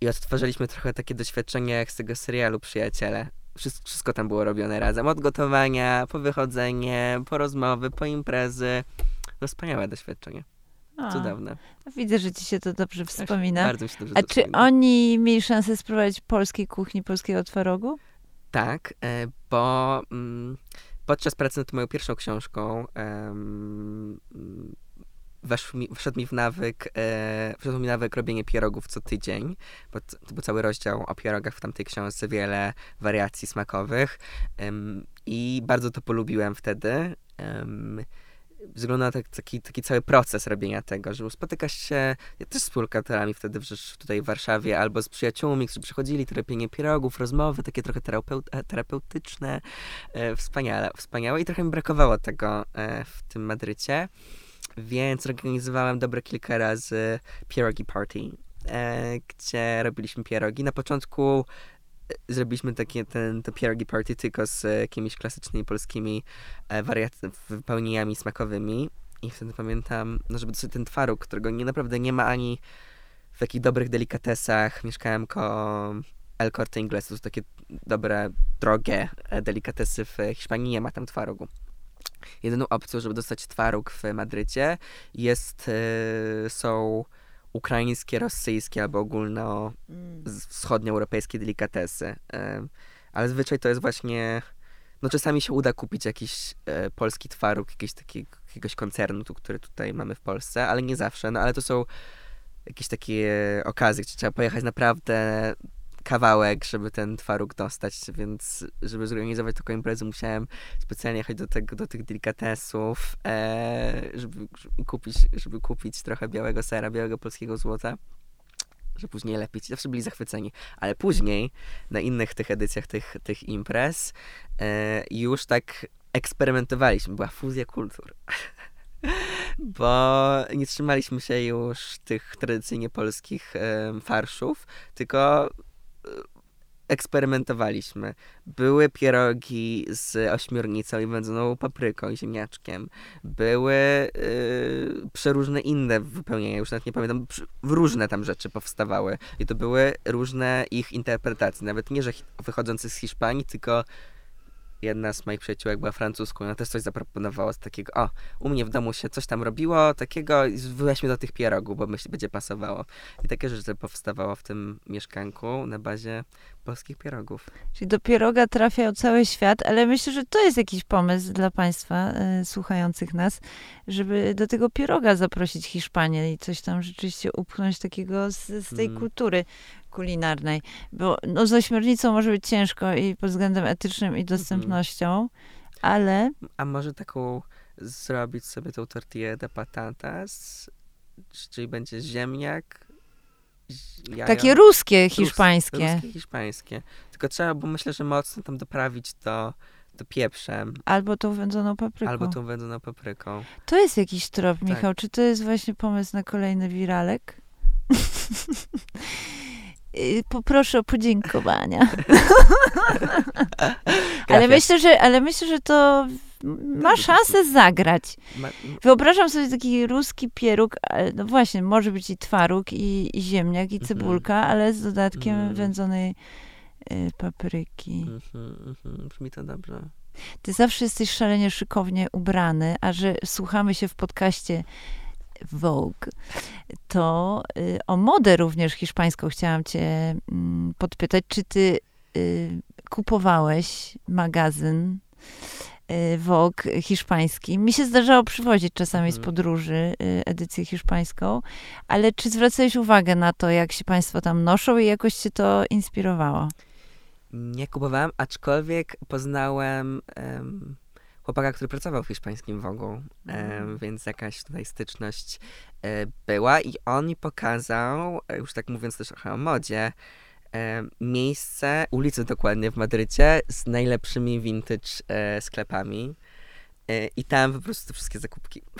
i odtwarzaliśmy trochę takie doświadczenia jak z tego serialu Przyjaciele. Wszystko, tam było robione razem, od gotowania, po wychodzenie, po rozmowy, po imprezy. No wspaniałe doświadczenie, O, cudowne. Widzę, że ci się to dobrze wspomina. Bardzo mi się dobrze A czy wspomina. oni mieli szansę spróbować polskiej kuchni, polskiego twarogu? Tak, e, bo mm, podczas pracy nad moją pierwszą książką mm, weszł mi, wszedł mi w nawyk, e, wszedł mi nawyk robienie pierogów co tydzień, bo to był cały rozdział o pierogach w tamtej książce, wiele wariacji smakowych i bardzo to polubiłem wtedy. em, na tak, taki, taki cały proces robienia tego, że spotykasz się ja też z współlokatorami wtedy tutaj w Warszawie, albo z przyjaciółmi, którzy przychodzili, to robienie pierogów, rozmowy, takie trochę terapeut, e, terapeutyczne, e, wspaniale, wspaniałe i trochę mi brakowało tego e, w tym Madrycie, więc organizowałem dobre kilka razy pierogi party, e, gdzie robiliśmy pierogi. Na początku zrobiliśmy takie ten, to pierogi party tylko z jakimiś klasycznymi polskimi e, wariat- wypełnieniami smakowymi i wtedy pamiętam, no żeby dostać ten twaróg, którego nie naprawdę nie ma ani w takich dobrych delikatesach. Mieszkałem koło El Corte Inglés, to są takie dobre, drogie e, delikatesy w Hiszpanii, nie ma tam twarogu. Jedyną opcją, żeby dostać twaróg w Madrycie jest, e, są ukraińskie, rosyjskie albo ogólno z- wschodnioeuropejskie delikatesy. E, ale zazwyczaj to jest właśnie. No czasami się uda kupić jakiś e, polski twaróg, jakiś taki, jakiegoś koncernu, tu, który tutaj mamy w Polsce, ale nie zawsze. No ale to są jakieś takie okazje, gdzie trzeba pojechać naprawdę kawałek, żeby ten twaróg dostać, więc żeby zorganizować taką imprezę musiałem specjalnie jechać do, tego, do tych delikatesów, e, żeby, żeby, kupić, żeby kupić trochę białego sera, białego polskiego złota że później lepić. Zawsze byli zachwyceni. Ale później, na innych tych edycjach tych, tych imprez, e, już tak eksperymentowaliśmy. Była fuzja kultur. Bo nie trzymaliśmy się już tych tradycyjnie polskich em, farszów, tylko e, eksperymentowaliśmy. Były pierogi z ośmiornicą i wędzoną papryką i ziemniaczkiem. Były y, przeróżne inne wypełnienia, już nawet nie pamiętam, różne tam rzeczy powstawały. I to były różne ich interpretacje, nawet nie, że wychodzące z Hiszpanii, tylko jedna z moich przyjaciółek była francuską, ona też coś zaproponowała z takiego, o, u mnie w domu się coś tam robiło takiego i weźmy do tych pierogów, bo myślę, będzie pasowało. I takie rzeczy powstawało w tym mieszkanku na bazie polskich pierogów. Czyli do pieroga trafia cały świat, ale myślę, że to jest jakiś pomysł dla Państwa y, słuchających nas, żeby do tego pieroga zaprosić Hiszpanię i coś tam rzeczywiście upchnąć takiego z, z tej mm. kultury kulinarnej. Bo no, z ośmiornicą może być ciężko i pod względem etycznym i mhm. dostępnością, mm. ale... A może taką zrobić sobie tą tortillę de patatas, czyli będzie ziemniak, jaja. Takie ruskie, hiszpańskie. ruskie, hiszpańskie. Tylko trzeba, bo myślę, że mocno tam doprawić to, to pieprzem. Albo tą wędzoną papryką. Albo tą wędzoną papryką. To jest jakiś trop, tak. Michał. Czy to jest właśnie pomysł na kolejny wiralek? Poproszę o podziękowania. ale myślę, że, ale myślę, że to ma szansę zagrać. Wyobrażam sobie taki ruski pieróg, no właśnie, może być i twaróg, i, i ziemniak, i mhm. cebulka, ale z dodatkiem mm. wędzonej y, papryki. -hmm, Brzmi to dobrze. Ty zawsze jesteś szalenie szykownie ubrany, a że słuchamy się w podcaście Vogue, to y, o modę również hiszpańską chciałam cię mm, podpytać. Czy ty y, kupowałeś magazyn Y, Vogue hiszpański. Mi się zdarzało przywozić czasami z mhm. podróży edycję hiszpańską, ale czy zwracałeś uwagę na to, jak się państwo tam noszą i jakoś cię to inspirowało? Nie kupowałem, aczkolwiek poznałem um, chłopaka, który pracował w hiszpańskim um, mm. więc jakaś tutaj styczność um, była i on mi pokazał, e, już tak mówiąc też trochę o modzie, e, miejsce, ulicę dokładnie w Madrycie z najlepszymi vintage e, sklepami. E, I tam po prostu wszystkie zakupki.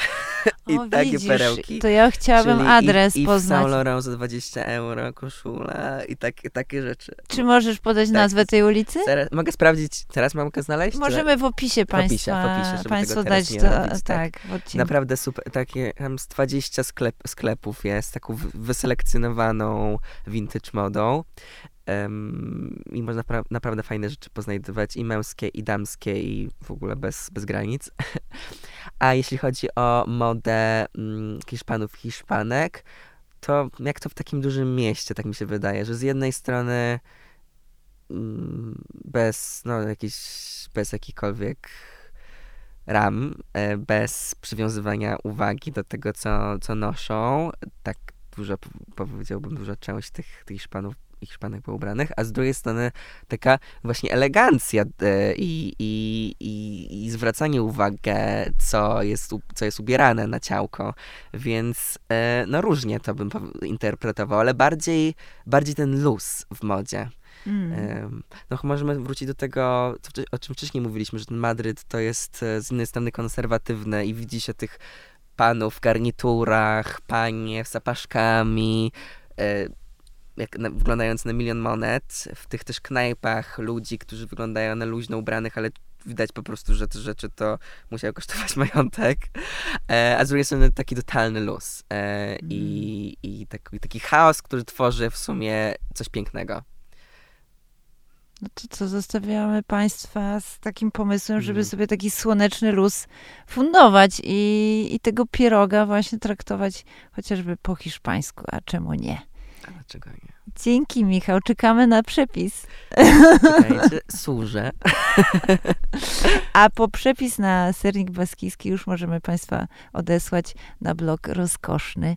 I o, takie widzisz, perełki. To ja chciałabym Czyli adres i, i poznać. I Saint Laurent za 20 euro, koszula i tak, takie rzeczy. Czy możesz podać tak, nazwę tej ulicy? Teraz, mogę sprawdzić, teraz mam go znaleźć? Możemy w opisie państwa, w opisie, w opisie państwo dać to, robić, tak, tak Naprawdę super, takie tam z 20 sklep, sklepów jest, taką wyselekcjonowaną vintage modą. Um, I można pra- naprawdę fajne rzeczy poznajdować i męskie, i damskie, i w ogóle bez, bez granic. A jeśli chodzi o modę mm, Hiszpanów, Hiszpanek, to jak to w takim dużym mieście, tak mi się wydaje, że z jednej strony mm, bez, no, jakiś, bez jakichkolwiek ram, e, bez przywiązywania uwagi do tego, co, co noszą, tak dużo, powiedziałbym, duża część tych, tych Hiszpanów i Hiszpanek poubranych, a z drugiej strony taka właśnie elegancja e, i, i, i, i zwracanie uwagi, co jest, co jest ubierane na ciałko, więc e, no różnie to bym interpretował, ale bardziej, bardziej ten luz w modzie. Mm. No możemy wrócić do tego, o czym wcześniej mówiliśmy, że ten Madryt to jest e, z jednej strony konserwatywne i widzi się tych panów w garniturach, panie z zapaszkami, jak na, wyglądający na milion monet, w tych też knajpach ludzi, którzy wyglądają na luźno ubranych, ale widać po prostu, że te rzeczy to musiały kosztować majątek, e, a z drugiej strony taki totalny luz e, mm. i, i taki, taki chaos, który tworzy w sumie coś pięknego. No to co, zostawiamy Państwa z takim pomysłem, żeby mm. sobie taki słoneczny luz fundować i, i tego pieroga właśnie traktować chociażby po hiszpańsku, a czemu nie? A dlaczego nie? Dzięki, Michał. Czekamy na przepis. Czekajcie, służę. A po przepis na sernik baskijski już możemy Państwa odesłać na blog rozkoszny.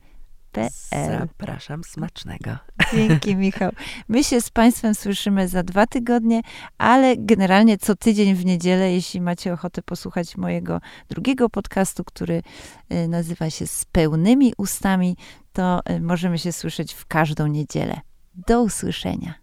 Zapraszam smacznego. Dzięki, Michał. My się z Państwem słyszymy za dwa tygodnie, ale generalnie co tydzień w niedzielę, jeśli macie ochotę posłuchać mojego drugiego podcastu, który y, nazywa się Z pełnymi ustami, to y, możemy się słyszeć w każdą niedzielę. Do usłyszenia.